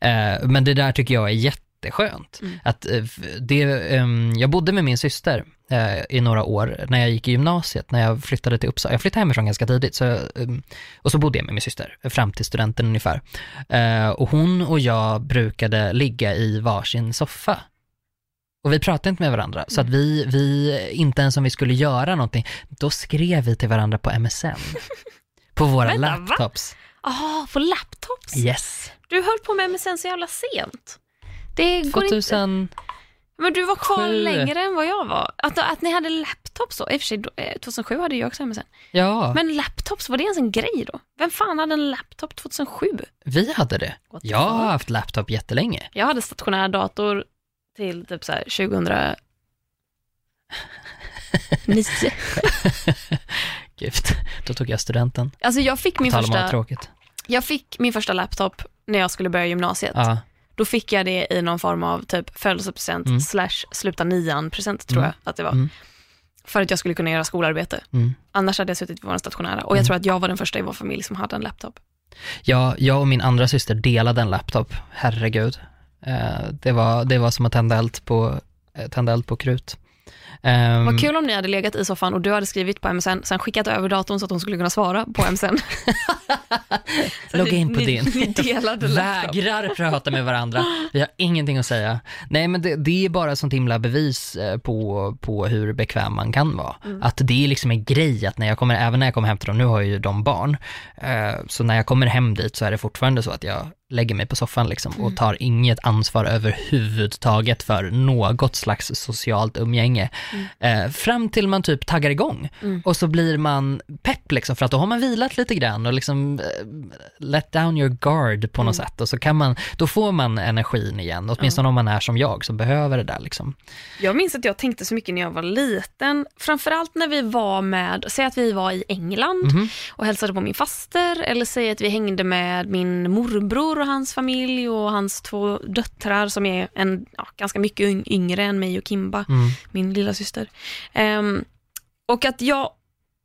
Eh, men det där tycker jag är jätteskönt. Att, eh, det, ehm, jag bodde med min syster eh, i några år när jag gick i gymnasiet, när jag flyttade till Uppsala. Jag flyttade hemifrån ganska tidigt, så, ehm, och så bodde jag med min syster fram till studenten ungefär. Eh, och hon och jag brukade ligga i varsin soffa. Och vi pratade inte med varandra, så att vi, vi, inte ens om vi skulle göra någonting, då skrev vi till varandra på MSN. På våra Vänta, laptops. Ah, på laptops? Yes. Du höll på med MSN så jävla sent. Det går inte. 2000, Men du var kvar Sju. längre än vad jag var. Att, att ni hade laptops då. I och för sig, då, eh, 2007 hade jag också MSN. ja, Men laptops, var det ens en grej då? Vem fan hade en laptop 2007? vi hade det. What Jag har fuck? haft laptop jättelänge. Jag hade stationär dator till typ så här 2009. Gud, då tog jag studenten. Alltså jag fick min första, jag fick min första laptop när jag skulle börja gymnasiet. Ja, Då fick jag det i någon form av typ födelsedagspresent Mm. slash sluta nian present tror Mm. jag att det var. Mm. För att jag skulle kunna göra skolarbete. mm. Annars hade jag suttit på vår stationära. Och jag tror att jag var den första i vår familj som hade en laptop. Ja, jag och min andra syster delade en laptop. Herregud. Eh, det, var, det var som att tända eld på, eh, tända eld på krut. Ehm, Vad kul om ni hade legat i soffan och du hade skrivit på MSN, sen skickat över datorn så att hon skulle kunna svara på MSN. Logga in på ni, din. Ni delade. Vägrar prata med varandra. Vi har ingenting att säga. Nej men det, det är bara sånt himla bevis eh, på, på hur bekväm man kan vara. Mm. Att det är liksom en grej att när jag kommer, även när jag kommer hem till dem, nu har ju de barn, eh, så när jag kommer hem dit så är det fortfarande så att jag lägger mig på soffan liksom Mm. och tar inget ansvar överhuvudtaget för något slags socialt umgänge. Eh, fram till man typ taggar igång Mm. och så blir man pepp liksom för att då har man vilat lite grann och liksom eh, let down your guard på något Mm. sätt och så kan man, då får man energin igen, åtminstone om man är som jag som behöver det där liksom. Jag minns att jag tänkte så mycket när jag var liten, framförallt när vi var med, säg att vi var i England Mhm. och hälsade på min faster, eller säg att vi hängde med min morbror och hans familj och hans två döttrar som är en, ja, ganska mycket yng- yngre än mig och Kimba, Mm. min lilla syster. Ehm, och att jag,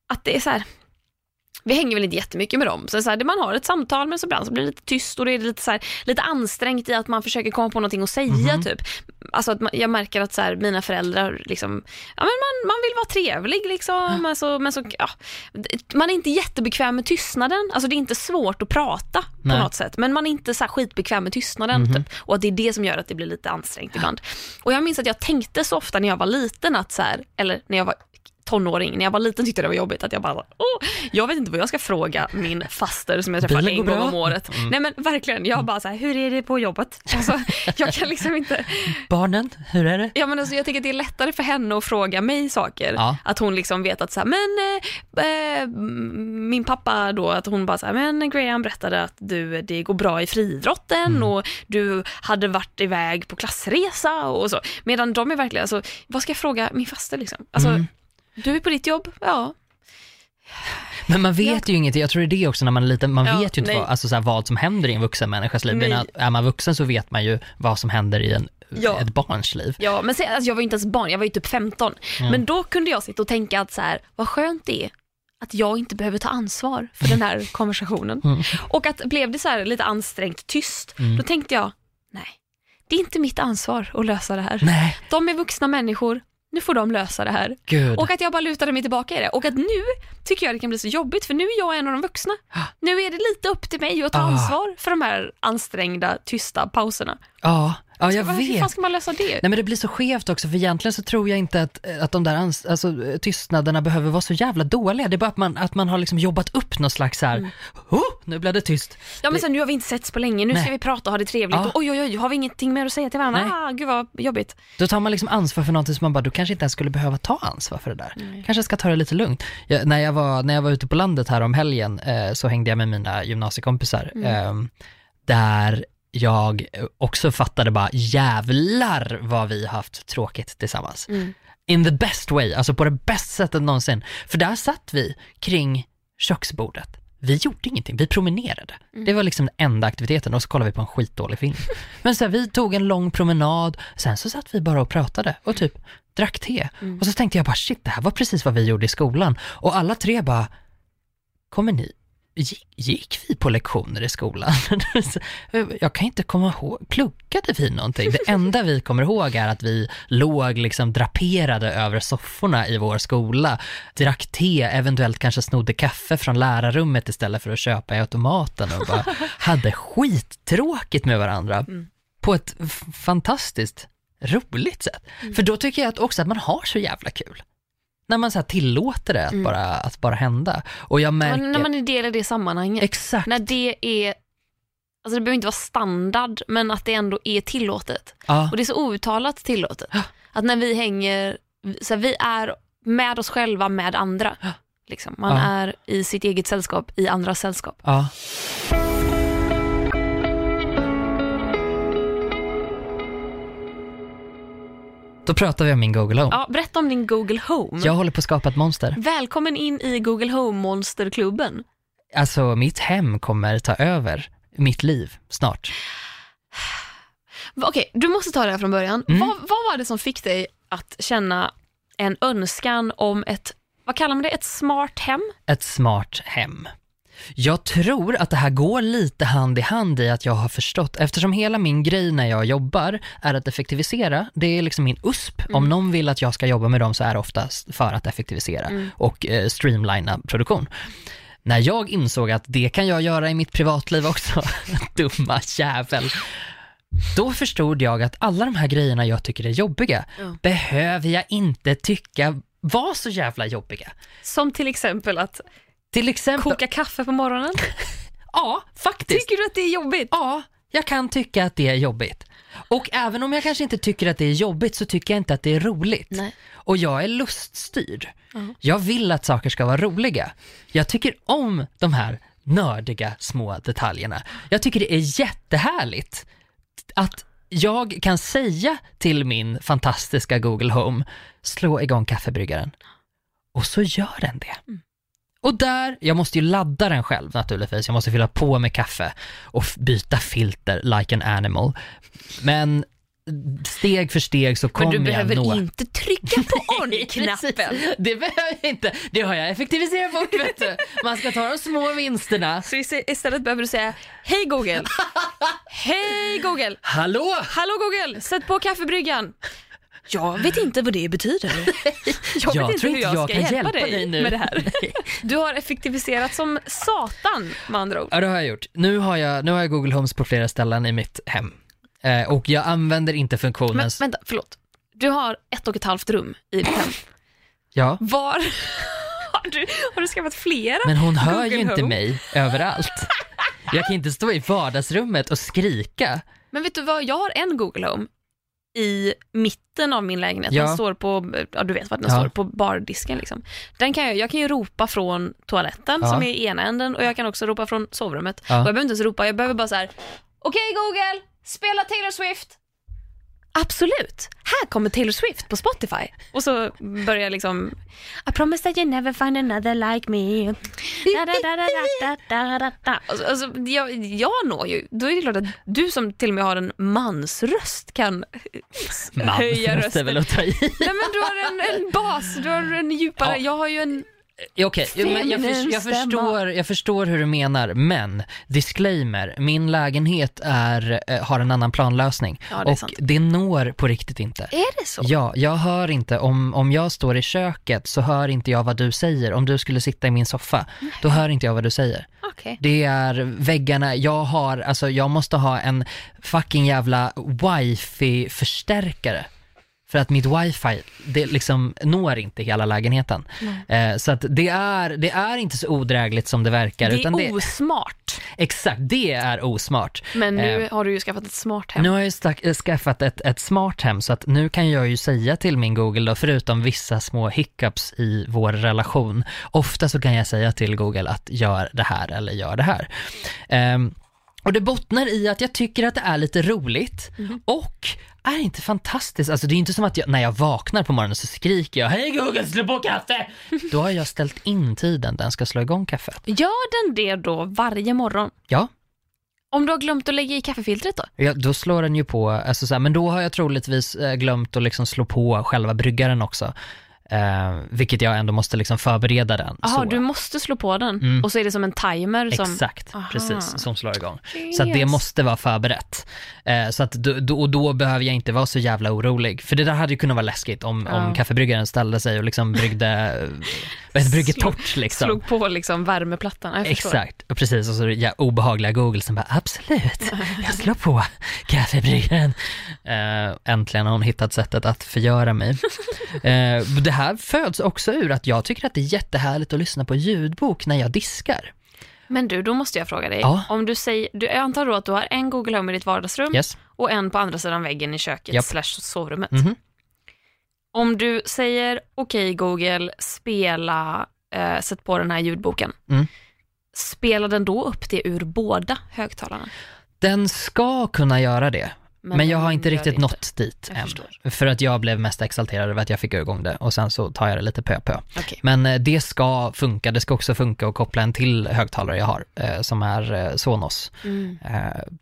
att det är så här, vi hänger väl inte jättemycket med dem, så, så här, man har ett samtal men så ibland så blir det lite tyst och det är lite, så här, lite ansträngt i att man försöker komma på någonting att säga Mhm. typ. Alltså att man, jag märker att så här, mina föräldrar, liksom, ja, men man, man vill vara trevlig liksom, alltså, men så, ja, man är inte jättebekväm med tystnaden, alltså det är inte svårt att prata på Nej. något sätt, men man är inte så här skitbekväm med tystnaden Mhm. typ, och att det är det som gör att det blir lite ansträngt ibland. Och jag minns att jag tänkte så ofta när jag var liten att så eller när jag var tonåring, när jag var liten tyckte jag det var jobbigt att jag bara, åh, jag vet inte vad jag ska fråga min faster som jag träffar en gång om året. Mm. Nej men verkligen, jag bara så här, hur är det på jobbet? Alltså, jag kan liksom inte, Barnen, hur är det? ja men alltså jag tycker att det är lättare för henne att fråga mig saker. Ja. Att hon liksom vet att så här, men eh, eh, min pappa då, att hon bara så här, men Graham berättade att du, det går bra i friidrotten Mm. och du hade varit iväg på klassresa och så. Medan de är verkligen, alltså, vad ska jag fråga min faster liksom? Alltså, Mm. Du är på ditt jobb? Ja. Men man vet ju ingenting, jag tror det är det också när man är liten, man Ja, vet ju inte vad, alltså så här, vad som händer i en vuxen människas liv. Nej. Men Är man vuxen så vet man ju vad som händer i en, Ja. ett barns liv. Ja, men se, alltså, jag var ju inte ens barn, jag var ju typ 15. Ja. Men då kunde jag sitta och tänka att så här, vad skönt det är att jag inte behöver ta ansvar för den här konversationen. Mm. Och att blev det så här lite ansträngt tyst, Mm. då tänkte jag, nej, det är inte mitt ansvar att lösa det här. Nej, De är vuxna människor, nu får de lösa det här. gud. Och att jag bara lutade mig tillbaka i det. Och att nu tycker jag det kan bli så jobbigt, för nu är jag en av de vuxna. Nu är det lite upp till mig att ta Ah. ansvar för de här ansträngda, tysta pauserna. Ja, ja jag Hur fan vet. ska man lösa det? Nej men det blir så skevt också för egentligen så tror jag inte att, att de där alltså, tystnaderna behöver vara så jävla dåliga. Det är bara att man, att man har liksom jobbat upp någon slags så här, Mm. oh, nu blev det tyst. Ja men sen nu har vi inte setts på länge, nu Nej. ska vi prata och ha det trevligt. Ja. Och, oj oj oj, har vi ingenting mer att säga till varandra? Nej. Ah, gud vad jobbigt. Då tar man liksom ansvar för någonting som man bara, du kanske inte ens skulle behöva ta ansvar för det där. Nej. Kanske ska ta det lite lugnt. Jag, när, jag var, när jag var ute på landet här om helgen eh, så hängde jag med mina gymnasiekompisar. Mm. Eh, där jag också fattade bara, jävlar vad vi haft tråkigt tillsammans. Mm. In the best way, alltså på det bästa sättet någonsin. För där satt vi kring köksbordet. Vi gjorde ingenting, vi promenerade. Mm. Det var liksom den enda aktiviteten och så kollade vi på en skitdålig film. Men så här, vi tog en lång promenad, sen så satt vi bara och pratade och typ drack te. Mm. Och så tänkte jag bara shit, det här var precis vad vi gjorde i skolan. Och alla tre bara, kommer ni, gick, gick vi på lektioner i skolan? jag kan inte komma ihåg, pluggade vi någonting? Det enda vi kommer ihåg är att vi låg liksom draperade över sofforna i vår skola, drack te, eventuellt kanske snodde kaffe från lärarrummet istället för att köpa i automaten och bara hade skittråkigt med varandra Mm. på ett fantastiskt roligt sätt. Mm. För då tycker jag att också att man har så jävla kul. När man så här tillåter det att, Mm. bara, att bara hända. Och jag märker... Men när man är del i det sammanhanget. Exakt. När det är, alltså det behöver inte vara standard, men att det ändå är tillåtet. Ja. Och det är så outtalat tillåtet. Ja. Att när vi hänger, så här, vi är med oss själva med andra. Ja. Liksom. Man är i sitt eget sällskap, i andras sällskap. Då pratar vi om min Google Home. Ja, berätta om din Google Home. Jag håller på att skapa ett monster. Välkommen in i Google Home-monsterklubben. Alltså mitt hem kommer ta över mitt liv snart. Okej, du måste ta det här från början. Mm. Vad, vad var det som fick dig att känna en önskan om ett, vad kallar man det, ett smart hem? Ett smart hem. Jag tror att det här går lite hand i hand i att jag har förstått, eftersom hela min grej när jag jobbar är att effektivisera, det är liksom min USP. Om någon vill att jag ska jobba med dem så är det oftast för att effektivisera Mm. och eh, streamlina produktion. När jag insåg att det kan jag göra i mitt privatliv också, dumma jävel, då förstod jag att alla de här grejerna jag tycker är jobbiga, Ja. behöver jag inte tycka var så jävla jobbiga. Som till exempel att Till exempel, koka kaffe på morgonen. Ja, faktiskt. Tycker du att det är jobbigt? Ja, jag kan tycka att det är jobbigt. Och även om jag kanske inte tycker att det är jobbigt så tycker jag inte att det är roligt. Nej. Och jag är luststyrd. Ja. Jag vill att saker ska vara roliga. Jag tycker om de här nördiga små detaljerna. Jag tycker det är jättehärligt att jag kan säga till min fantastiska Google Home, slå igång kaffebryggaren. Och så gör den det. Och där, jag måste ju ladda den själv naturligtvis, jag måste fylla på med kaffe och byta filter like an animal. Men steg för steg så Men kommer du jag behöver nå... inte trycka på on-knappen. Det behöver jag inte, det har jag effektiviserat bort vet du. Man ska ta de små vinsterna. Så ist- istället behöver du säga Hej Google! Hej Google! Hallå! Hallå Google! Sätt på kaffebryggan! Jag vet inte vad det betyder. Jag, Jag vet inte tror hur jag, jag ska kan hjälpa, hjälpa dig, nu. med det här. Du har effektiviserat som satan med andra ord. Ja, det har jag gjort. Nu har jag, nu har jag Google Homes på flera ställen i mitt hem. Eh, och jag använder inte funktionen... Men vänta, förlåt. Du har ett och ett halvt rum i ditt hem. ja, Var har du, har du skaffat flera? men hon hör ju Google inte Home? mig överallt. Jag kan inte stå i vardagsrummet och skrika. Men vet du vad, jag har en Google Home i mitten av min lägenhet. Ja. Den står på, ja du vet vad den Ja. står, på bardisken liksom. Den kan jag, jag kan ju ropa från toaletten Ja. som är i ena änden och jag kan också ropa från sovrummet. Och jag behöver inte ens ropa, jag behöver bara så här. okej Google, spela Taylor Swift. Absolut, här kommer Taylor Swift på Spotify. Och så börjar jag liksom, I promise that you never find another like me. Da, da, da, da, da, da, da, da. Alltså, alltså, jag, jag når ju, då är det klart att du som till och med har en mansröst kan Man höja rösten. väl att ta i. Nej men du har en, en bas, du har en djupare, Ja. jag har ju en... Okej, men jag, för, jag, förstår, jag förstår hur du menar, men disclaimer, min lägenhet är, eh, har en annan planlösning Ja, det och sant. det når på riktigt inte. Är det så? Ja, jag hör inte, om, om jag står i köket så hör inte jag vad du säger. Om du skulle sitta i min soffa, då hör inte jag vad du säger. Okej. Det är väggarna, jag har, alltså jag måste ha en fucking jävla wifi-förstärkare. För att mitt wifi, det liksom når inte hela lägenheten. Eh, så att det är, det är inte så odrägligt som det verkar. Det utan är osmart. exakt, det är osmart. Men nu Eh, har du ju skaffat ett smart hem. Nu har jag stack, äh, skaffat ett, ett smart hem så att nu kan jag ju säga till min Google då, förutom vissa små hiccups i vår relation, ofta så kan jag säga till Google att gör det här eller gör det här. Ehm, och det bottnar i att jag tycker att det är lite roligt och är inte fantastiskt, alltså det är inte som att jag, när jag vaknar på morgonen så skriker jag Hej Google slå på kaffe! Då har jag ställt in tiden den ska slå igång kaffet. Gör den det då varje morgon? Ja, Om du har glömt att lägga i kaffefiltret då? Ja, då slår den ju på, alltså så här, men då har jag troligtvis eh, glömt att liksom slå på själva bryggaren också. Eh, vilket jag ändå måste liksom förbereda den. Jaha, så. du måste slå på den Mm. och så är det som en timer som... Exakt, Aha. precis, som slår igång. Så att det Yes. måste vara förberett. Eh, så att då, och då behöver jag inte vara så jävla orolig. För det där hade ju kunnat vara läskigt om, Ja. om kaffebryggaren ställde sig och liksom bryggde, eh, det, brygger torrt liksom. Slog på liksom värmeplattan. Jag förstår. Exakt, och precis och så ja, obehagliga Google som bara absolut, jag slår på kaffebryggaren. Uh, äntligen har hon hittat sättet att förgöra mig. Eh, det här föds också ur att jag tycker att det är jättehärligt att lyssna på ljudbok när jag diskar. Men du, då måste jag fråga dig. Ja. Om du säger, du, jag antar då att du har en Google Home i ditt vardagsrum Yes? och en på andra sidan väggen i köket Japp. slash sovrummet. Mhm. Om du säger okej Google, spela, eh, sätt på den här ljudboken. Mm. Spelar den då upp det ur båda högtalarna? Den ska kunna göra det, men, jag den har inte riktigt det nått dit Jag än. förstår. För att jag blev mest exalterad över att jag fick igång det och sen så tar jag det lite pö pö. Okej. Men eh, det ska funka, det ska också funka att koppla en till högtalare jag har eh, som är eh, Sonos. Mm.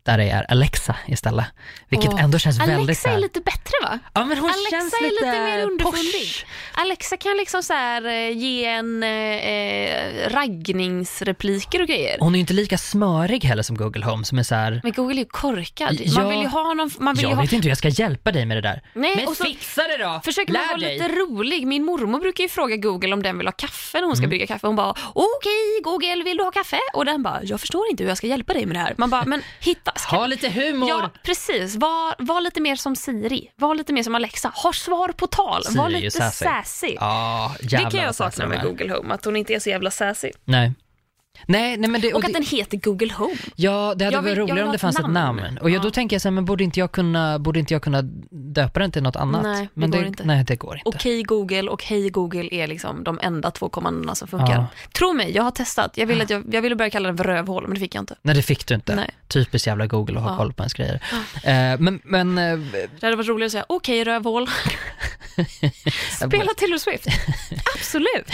Där det är Alexa istället. Vilket Åh, ändå känns väldigt Alexa så här- är lite bättre va? Ja men hon Alexa känns är lite, lite mer underfundig. Alexa kan liksom så här, ge en eh, raggningsrepliker och grejer. Hon är ju inte lika smörig heller som Google Home som är så här. Men Google är ju korkad. Ja. Man vill ju ha någon, man vill ju jag ha vet inte hur jag ska hjälpa dig med det där. Nej, men och så fixa det då! Försöker man Lär vara dig! lite rolig. Min mormor brukar ju fråga Google om den vill ha kaffe när hon ska Mm. brygga kaffe. Hon bara, okej Google, vill du ha kaffe? Och den bara, jag förstår inte hur jag ska hjälpa dig med det här. Man bara, men hitta. Ska... Ha lite humor! Ja, precis. Var, var lite mer som Siri. Var lite mer som Alexa. Ha svar på tal. Siri var ju lite sassy. sassy. Ja, det kan jag sakna med. Google Home, att hon inte är så jävla sassy. Nej. Nej, nej men det, Och och att det, den heter Google Home. Ja, det hade Jag varit jag vill roligare om det fanns ett namn. namn. Och jag, Ja. då tänker jag så här, men borde inte jag kunna, borde inte jag kunna döpa den till något annat? Nej, det men går inte. Nej, det går inte. Okej Google och Hej Google är liksom de enda två kommandona som funkar. Ja. Tro mig, jag har testat. Jag ville, att jag, jag ville börja kalla den för rövhål, men det fick jag inte. Nej, det fick du inte. Nej. Typiskt jävla Google att ha Ja. koll på ens grejer. Eh, men, men eh, Det hade varit roligare att säga okej rövhål. Spela Taylor Swift. Absolut.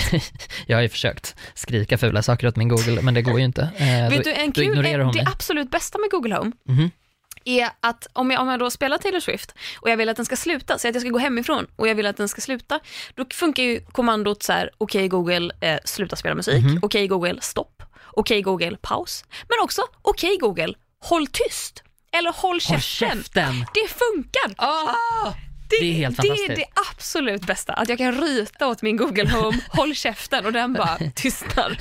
jag har ju försökt skrika fula saker åt min Google, men det går ju inte. Eh, Vet då, du, en då kul, det mig. absolut bästa med Google Home Mhm. är att om jag, om jag då spelar Taylor Swift och jag vill att den ska sluta, så att jag ska gå hemifrån och jag vill att den ska sluta, då funkar ju kommandot så här, okej Google, eh, sluta spela musik, Mhm. okej Google, stopp, okej Google, paus, men också okej Google, håll tyst, eller håll Håll käften. käften! Det funkar! Ah! Det, Det är helt det fantastiskt. är det absolut bästa, att jag kan ryta åt min Google Home, håll käften och den bara tystnar.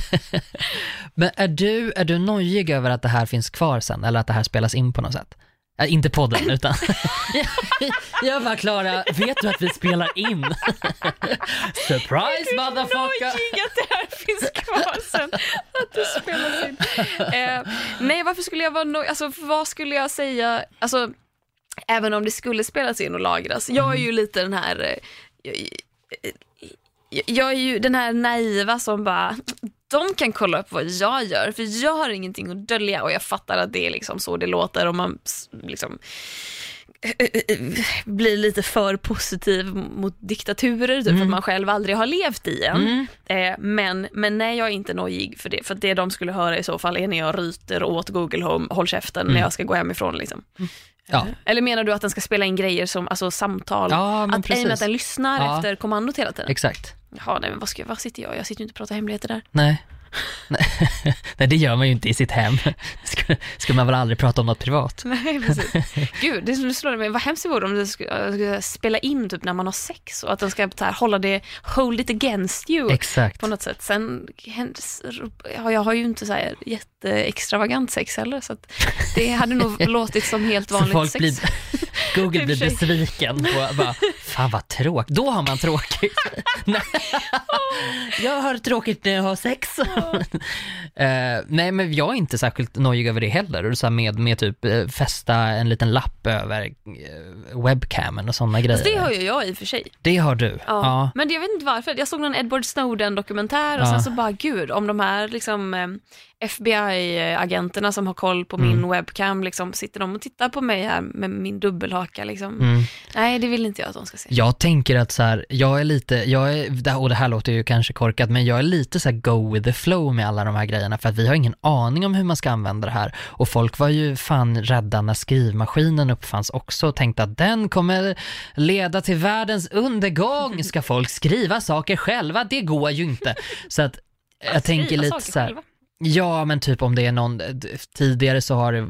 Men är du, är du nojig över att det här finns kvar sen, eller att det här spelas in på något sätt? Äh, inte podden, utan... jag bara, Klara, vet du att vi spelar in? Surprise motherfucker! nojig att det här finns kvar sen, att det spelas in. Eh, nej, varför skulle jag vara nojig? Alltså, vad skulle jag säga? Alltså, även om det skulle spelas in och lagras. Jag är ju lite den här, eh, jag, jag, jag är ju den här naiva som bara, de kan kolla upp vad jag gör, för jag har ingenting att dölja och jag fattar att det är liksom så det låter om man liksom blir lite för positiv mot diktaturer, typ för att man själv aldrig har levt i en. Mm. Eh, men, men nej, jag är inte nojig för det. För det de skulle höra i så fall är när jag ryter åt Google Home, håll käften, när jag ska gå hemifrån. Liksom. Ja. Eller menar du att den ska spela in grejer som alltså, samtal? Ja, att, i och med att precis. den lyssnar Ja. efter kommandot hela tiden? Exakt. Jaha, nej, men vad, ska, vad sitter jag? Jag sitter ju inte och pratar hemligheter där. Nej. Nej, det gör man ju inte i sitt hem. Ska, ska man väl aldrig prata om något privat? Nej, precis. Gud, det skulle slå mig. Vad hemskt det vore om det skulle, spela in typ när man har sex och att den ska här, hålla det, hold it against you. Exakt. på något sätt. Sen ja, jag har ju inte så här jätteextravagant sex heller så att det hade nog låtit som helt vanligt folk sex. blir, Google blir besviken och bara, fan vad tråkigt. Då har man tråkigt. Jag har tråkigt när jag har sex. Eh, nej men jag är inte särskilt nojig över det heller. Så med, med typ eh, fästa en liten lapp över eh, webcamen och sådana grejer. Fast det har ju jag i och för sig. Det har du? Ja. Ja. Men jag vet inte varför. Jag såg någon Edward Snowden-dokumentär och Ja. sen så bara, gud, om de här liksom, eh, FBI-agenterna som har koll på Mm. min webcam, liksom, sitter de och tittar på mig här med min dubbelhaka. Liksom. Mm. Nej, det vill inte jag att de ska se. Jag tänker att så här, jag är lite, jag är, och det här låter ju kanske korkat, men jag är lite så här go with the flow med alla de här grejerna för att vi har ingen aning om hur man ska använda det här. Och folk var ju fan rädda när skrivmaskinen uppfanns också och tänkte att den kommer leda till världens undergång. Ska folk skriva saker själva? Det går ju inte. Så att jag tänker lite så här, själva. Ja, men typ om det är någon, tidigare så har det,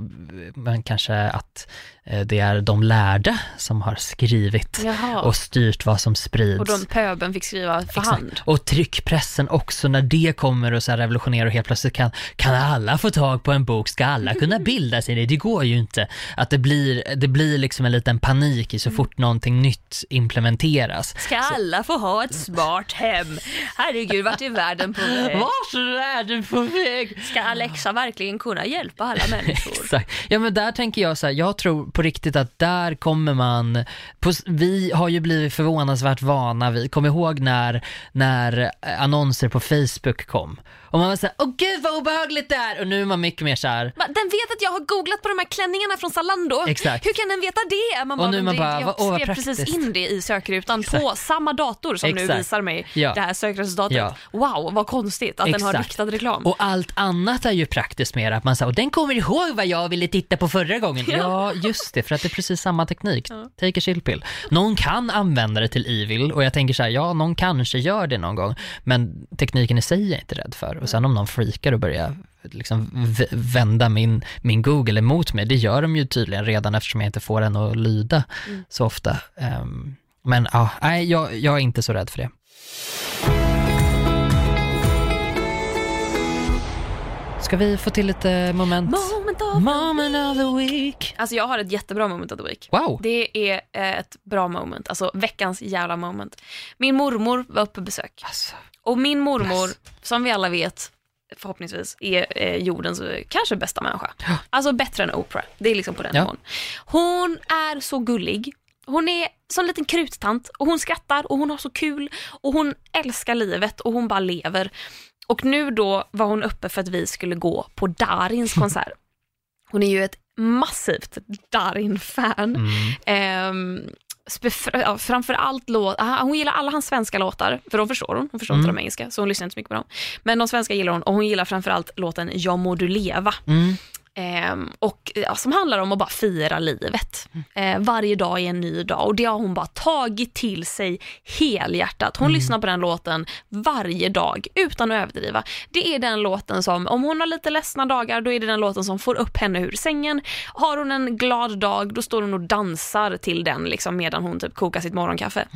men kanske att eh, det är de lärde som har skrivit Jaha. och styrt vad som sprids. Och de pöben fick skriva för Exakt. hand. Och tryckpressen också, när det kommer och så här revolutionerar och helt plötsligt kan, kan alla få tag på en bok, ska alla kunna bilda sig? Det, det går ju inte. Att det blir, det blir liksom en liten panik i så Mm. fort någonting nytt implementeras. Ska alla få ha ett smart hem? Herregud, vart är världen på väg? Vart är världen på väg? Ska Alexa verkligen kunna hjälpa alla människor? Exakt. Ja men där tänker jag så här, jag tror på riktigt att där kommer man, på, vi har ju blivit förvånansvärt vana, vi kommer ihåg när, när annonser på Facebook kom. Och man var såhär, åh gud vad obehagligt det är! Och nu är man mycket mer såhär, Den vet att jag har googlat på de här klänningarna från Zalando. Exakt. Hur kan den veta det? Man Och nu man bara, jag åh, skrev precis in det i sökrutan på samma dator som nu Exakt. visar mig Ja. det här sökresultatet. Ja. Wow, vad konstigt att den har Exakt. riktad reklam. och allt annat är ju praktiskt mer att man säger, och den kommer ihåg vad jag ville titta på förra gången. Ja, just det, för att det är precis samma teknik. Take a chill pill. Någon kan använda det till evil och jag tänker så här, ja, någon kanske gör det någon gång, men tekniken i sig är jag inte rädd för. Och sen om någon freakar och börjar liksom vända min, min Google emot mig, det gör de ju tydligen redan eftersom jag inte får den att lyda så ofta. Ehm, men ja, nej, jag, jag är inte så rädd för det. Ska vi få till lite moment? Moment of Moment of the week. Alltså jag har ett jättebra moment of the week. Wow. Det är eh, ett bra moment, alltså veckans jävla moment. Min mormor var på besök Alltså, och min mormor, som vi alla vet, förhoppningsvis är eh, jordens eh, kanske bästa människa. Ja. Alltså bättre än Oprah. Det är liksom på den Ja. nivån. Hon är så gullig. Hon är som en liten kruttant och hon skrattar och hon har så kul och hon älskar livet och hon bara lever. Och nu då var hon uppe för att vi skulle gå på Darins konsert. Hon är ju ett massivt Darin-fan. Mm. Spe- ja, framförallt låt, hon gillar alla hans svenska låtar, för de förstår hon, hon förstår inte Mm. de engelska, så hon lyssnar inte så mycket på dem. Men de svenska gillar hon och hon gillar framförallt låten Ja må du leva. Mm. Ehm, och, ja, som handlar om att bara fira livet. Eh, varje dag är en ny dag och det har hon bara tagit till sig helhjärtat. Hon lyssnar på den låten varje dag utan att överdriva. Det är den låten som, om hon har lite ledsna dagar, då är det den låten som får upp henne ur sängen. Har hon en glad dag, då står hon och dansar till den liksom, medan hon typ kokar sitt morgonkaffe.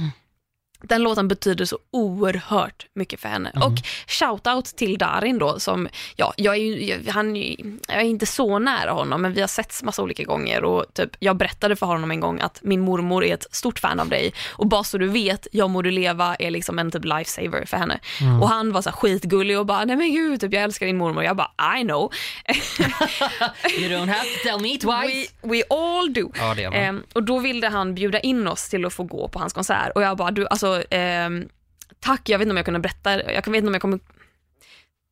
Den låten betyder så oerhört mycket för henne. Och shoutout till Darin då som, ja, jag är, ju, han, jag är inte så nära honom men vi har setts massa olika gånger och typ, jag berättade för honom en gång att min mormor är ett stort fan av dig och bara så du vet, jag må du leva är liksom en typ lifesaver för henne. Och han var så skitgullig och bara, nej men gud, typ, jag älskar din mormor. Jag bara, I know. You don't have to tell me We, twice. we all do. Ja. Ehm, och då ville han bjuda in oss till att få gå på hans konsert och jag bara, du alltså, ehm, tack, jag vet inte om jag kunde berätta, jag vet inte om jag kommer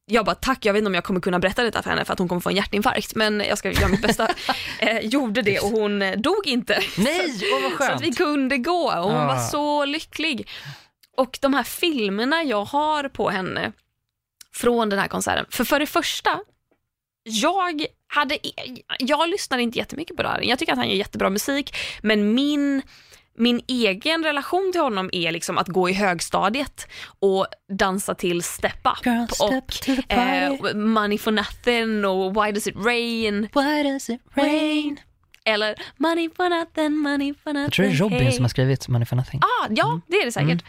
jag bara tack, jag vet inte om jag kommer kunna berätta detta för henne för att hon kommer få en hjärtinfarkt men jag ska göra mitt bästa. Eh, gjorde det och hon eh, dog inte. Nej, åh vad Så att skönt. vi kunde gå och hon Ah. var så lycklig. Och de här filmerna jag har på henne från den här konserten, för för det första, jag hade, jag lyssnade inte jättemycket på det här. Jag tycker att han gör jättebra musik, men min min egen relation till honom är liksom att gå i högstadiet och dansa till Step Up Girl, step och eh, Money for nothing och Why does it rain? Why does it rain? Eller Money for nothing, money for nothing. Jag tror det är Robin hey. som har skrivit Money for nothing. Ah, ja, det är det säkert.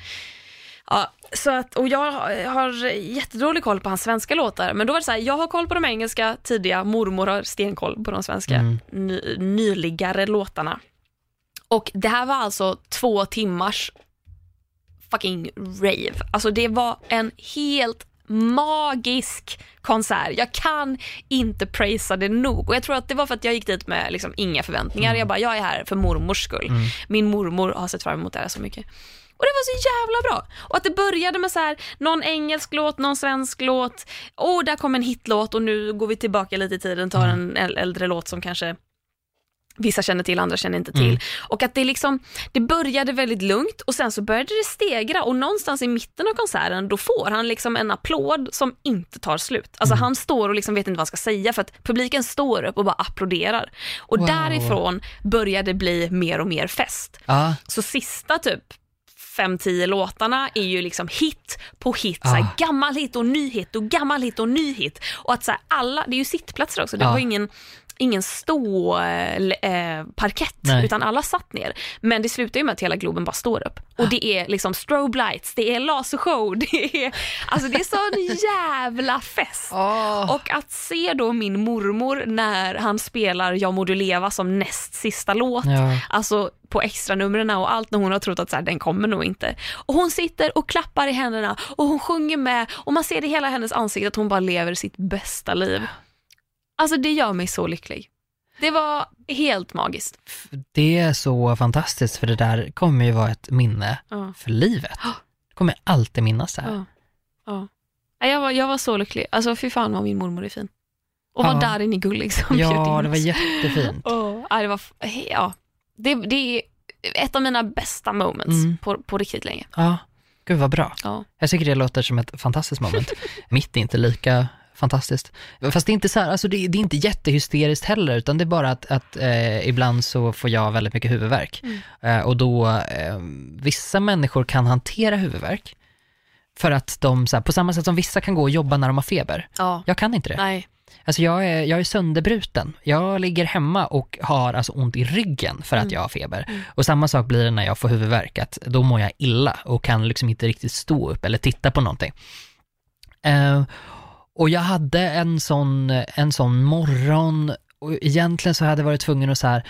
Ja, så att, och jag har jättedålig koll på hans svenska låtar, men då var det så här, jag har koll på de engelska tidiga, mormor har stenkoll på de svenska Mm. ny, nyligare låtarna. Och det här var alltså två timmars fucking rave. Alltså det var en helt magisk konsert. Jag kan inte prisa det nog. Och jag tror att det var för att jag gick dit med liksom inga förväntningar. Jag bara, jag är här för mormors skull. Min mormor har sett fram emot det här så mycket. Och det var så jävla bra. Och att det började med så här, någon engelsk låt, någon svensk låt. Och där kom en hitlåt och nu går vi tillbaka lite i tiden, tar en äl- äldre låt som kanske vissa känner till, andra känner inte till. Och att det liksom, det började väldigt lugnt och sen så började det stegra och någonstans i mitten av konserten då får han liksom en applåd som inte tar slut. Alltså han står och liksom vet inte vad han ska säga för att publiken står upp och bara applåderar. Och Wow. därifrån börjar det bli mer och mer fest. Ja, Så sista typ 5-10 låtarna är ju liksom hit på hit, så här, Ah. gammal hit och ny hit och gammal hit och ny hit. Och att så här, alla, det är ju sittplatser också, det Ja. var ingen ingen stå eh, parkett Nej. utan alla satt ner. Men det slutar ju med att hela Globen bara står upp. Och det är liksom strobe lights, det är lasershow, det är, alltså det är sån jävla fest. Åh. Och att se då min mormor när han spelar Jag må du leva som näst sista låt, Ja. alltså på extranumren och allt när hon har trott att så här, den kommer nog inte. Och hon sitter och klappar i händerna och hon sjunger med och man ser i hela hennes ansikte att hon bara lever sitt bästa liv. Alltså det gör mig så lycklig. Det var helt magiskt. Det är så fantastiskt för det där kommer ju vara ett minne Ja. för livet. Det kommer alltid minnas det här. Ja. Ja. Jag, var, jag var så lycklig. Alltså fy fan vad min mormor är fin. Och Ja. var där inne gullig som bjöd Ja, in det var jättefint. Ja, det var, ja. Det, det är ett av mina bästa moments Mm. på, på riktigt länge. Ja, gud vad bra. Ja. Jag tycker det låter som ett fantastiskt moment. Mitt är inte lika fantastiskt. Fast det är inte så här, alltså det, det är inte jättehysteriskt heller, utan det är bara att, att eh, ibland så får jag väldigt mycket huvudvärk. Mm. Eh, och då, eh, vissa människor kan hantera huvudvärk, för att de, så här, på samma sätt som vissa kan gå och jobba när de har feber. ja. Jag kan inte det. Nej. Alltså jag är, jag är sönderbruten. Jag ligger hemma och har alltså ont i ryggen för att Mm. jag har feber. Och samma sak blir det när jag får huvudvärk, att då mår jag illa och kan liksom inte riktigt stå upp eller titta på någonting. Eh, och jag hade en sån, en sån morgon och egentligen så hade jag varit tvungen att så här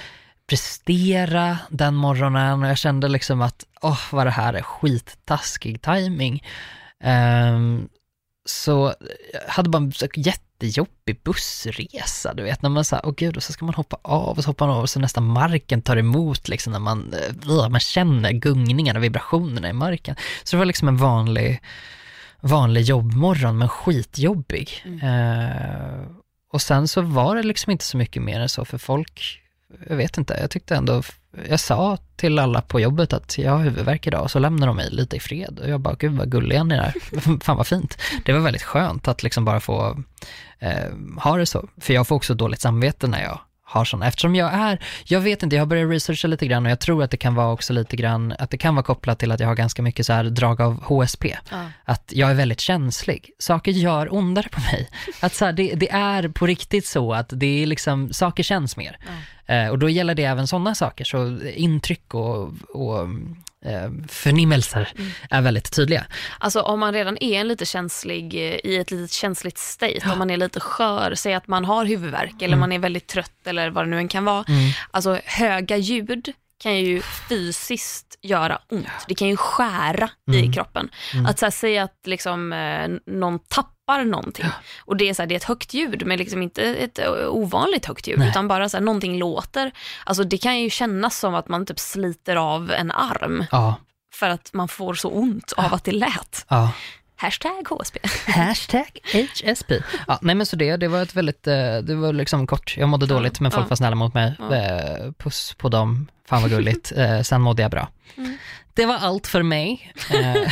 prestera den morgonen och jag kände liksom att, åh vad det här är skittaskig timing. Um, så jag hade bara en jättejobbig bussresa, du vet, när man sa, åh gud, och så ska man hoppa av och så hoppar man av och så nästan marken tar emot liksom när man, uh, man känner gungningarna, vibrationerna i marken. Så det var liksom en vanlig, vanlig jobbmorgon, men skitjobbig. Eh, och sen så var det liksom inte så mycket mer än så, för folk, jag vet inte, jag tyckte ändå, jag sa till alla på jobbet att jag har huvudvärk idag, och så lämnar de mig lite i fred. Och jag bara, gud vad gulliga ni är, fan vad fint. Det var väldigt skönt att liksom bara få eh, ha det så, för jag får också dåligt samvete när jag har sådana, eftersom jag är, jag vet inte, jag har börjat researcha lite grann och jag tror att det kan vara också lite grann, att det kan vara kopplat till att jag har ganska mycket så här drag av HSP. Ja. Att jag är väldigt känslig. Saker gör ondare på mig. Att så här, det, det är på riktigt så att det är liksom, saker känns mer. Eh, och då gäller det även sådana saker, så intryck och, och eh, förnimmelser är väldigt tydliga. Alltså om man redan är en lite känslig, eh, i ett litet känsligt state, om man är lite skör, säg att man har huvudvärk eller Mm. man är väldigt trött eller vad det nu än kan vara. Alltså höga ljud kan ju fysiskt göra ont. Det kan ju skära Mm. i kroppen. Att så här, säga att liksom, eh, någon tappar någonting och det är, så här, det är ett högt ljud men liksom inte ett eh, ovanligt högt ljud Nej. utan bara så här, någonting låter. Alltså det kan ju kännas som att man typ sliter av en arm Ja, för att man får så ont av att det lät. ja. Hashtag HSP. Hashtag HSP. Ja, nej men så det, det var ett väldigt, eh, det var liksom kort, jag mådde dåligt men folk ja. var snälla mot mig. Ja. Eh, Puss på dem, fan vad gulligt. Sen mådde jag bra. Mm. Det var allt för mig. Eh, eh,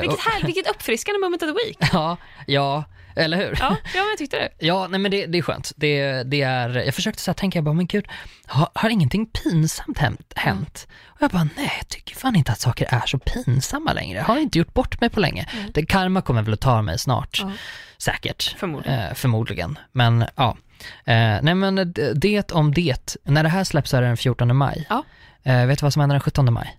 Vilket, här, vilket uppfriskande moment of the week. Ja, ja, eller hur? Ja, ja men jag tyckte det. Ja, nej men det, det är skönt. Det, det är, jag försökte så här tänka, jag bara, men gud, har, har ingenting pinsamt hänt? hänt? Och jag bara, nej, jag tycker fan inte att saker är så pinsamma längre. Jag har inte gjort bort mig på länge. Det, karma kommer väl att ta mig snart, Ja. säkert. Förmodligen. Eh, förmodligen. Men ja, eh, nej men det, om det. När det här släpps så är det den 14 maj. Ja. Eh, vet du vad som händer den 17 maj?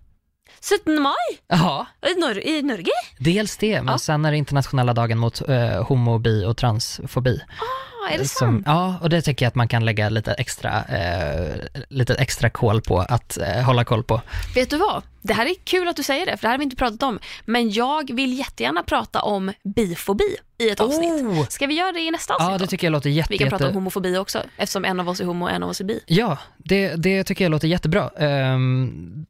17 maj Ja, i, Nor- i Norge. dels det, men Ja. sen är det internationella dagen mot eh, homo, bi och transfobi. Ah, är det Som- sant? Ja, och det tycker jag att man kan lägga lite extra, eh, lite extra kol på att eh, hålla koll på. Vet du vad? Det här är kul att du säger det, för det här har vi inte pratat om. Men jag vill jättegärna prata om bifobi i ett avsnitt. Oh! Ska vi göra det i nästa avsnitt Ja, det tycker jag låter jätte, Vi kan prata om jätte... homofobi också, eftersom en av oss är homo och en av oss är bi. Ja, det, det tycker jag låter jättebra. Det-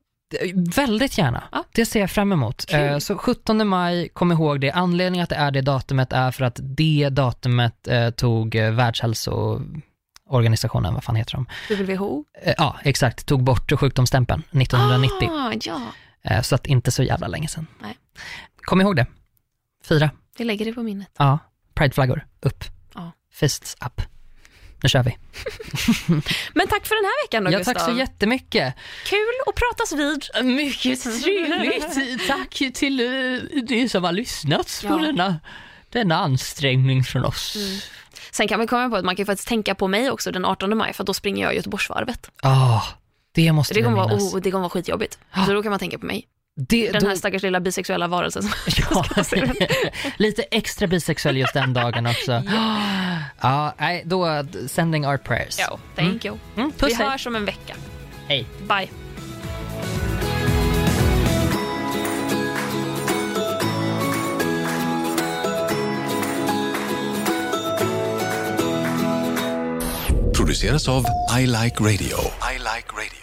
väldigt gärna. Ja. Det ser jag fram emot. Kul. Eh, så 17 maj, kom ihåg det. Anledningen att det är det datumet är för att det datumet eh, tog eh, Världshälsoorganisationen, vad fan heter de? WHO. Ja, exakt, tog bort sjukdomsstämpeln 1990. Ah, ja, så att inte så jävla länge sedan. Nej. Kom ihåg det. Fira. vi lägger det på minnet. Ja, prideflaggor upp. Ja. Fists up. Nu kör vi. Men tack för den här veckan då, Ja, Gustav. tack så jättemycket. Kul att pratas vid. Mycket trevligt. Tack till uh, de som har lyssnat på Ja. denna, denna ansträngning från oss. Sen kan vi komma på att man kan faktiskt tänka på mig också den 18 maj, för då springer jag Göteborgsvarvet. Ah, det måste Det vi kommer, vara, oh, det kommer vara skitjobbigt. Så då kan man tänka på mig. Det, Den då- här stackars lilla bisexuella varelsen. som- Ja, lite extra bisexuell just den dagen också. Ja, nej, då sending our prayers. Ja, thank you. Mm, Vi puss, hej. hörs om en vecka. hej. Bye. Produceras av I Like Radio. I like radio.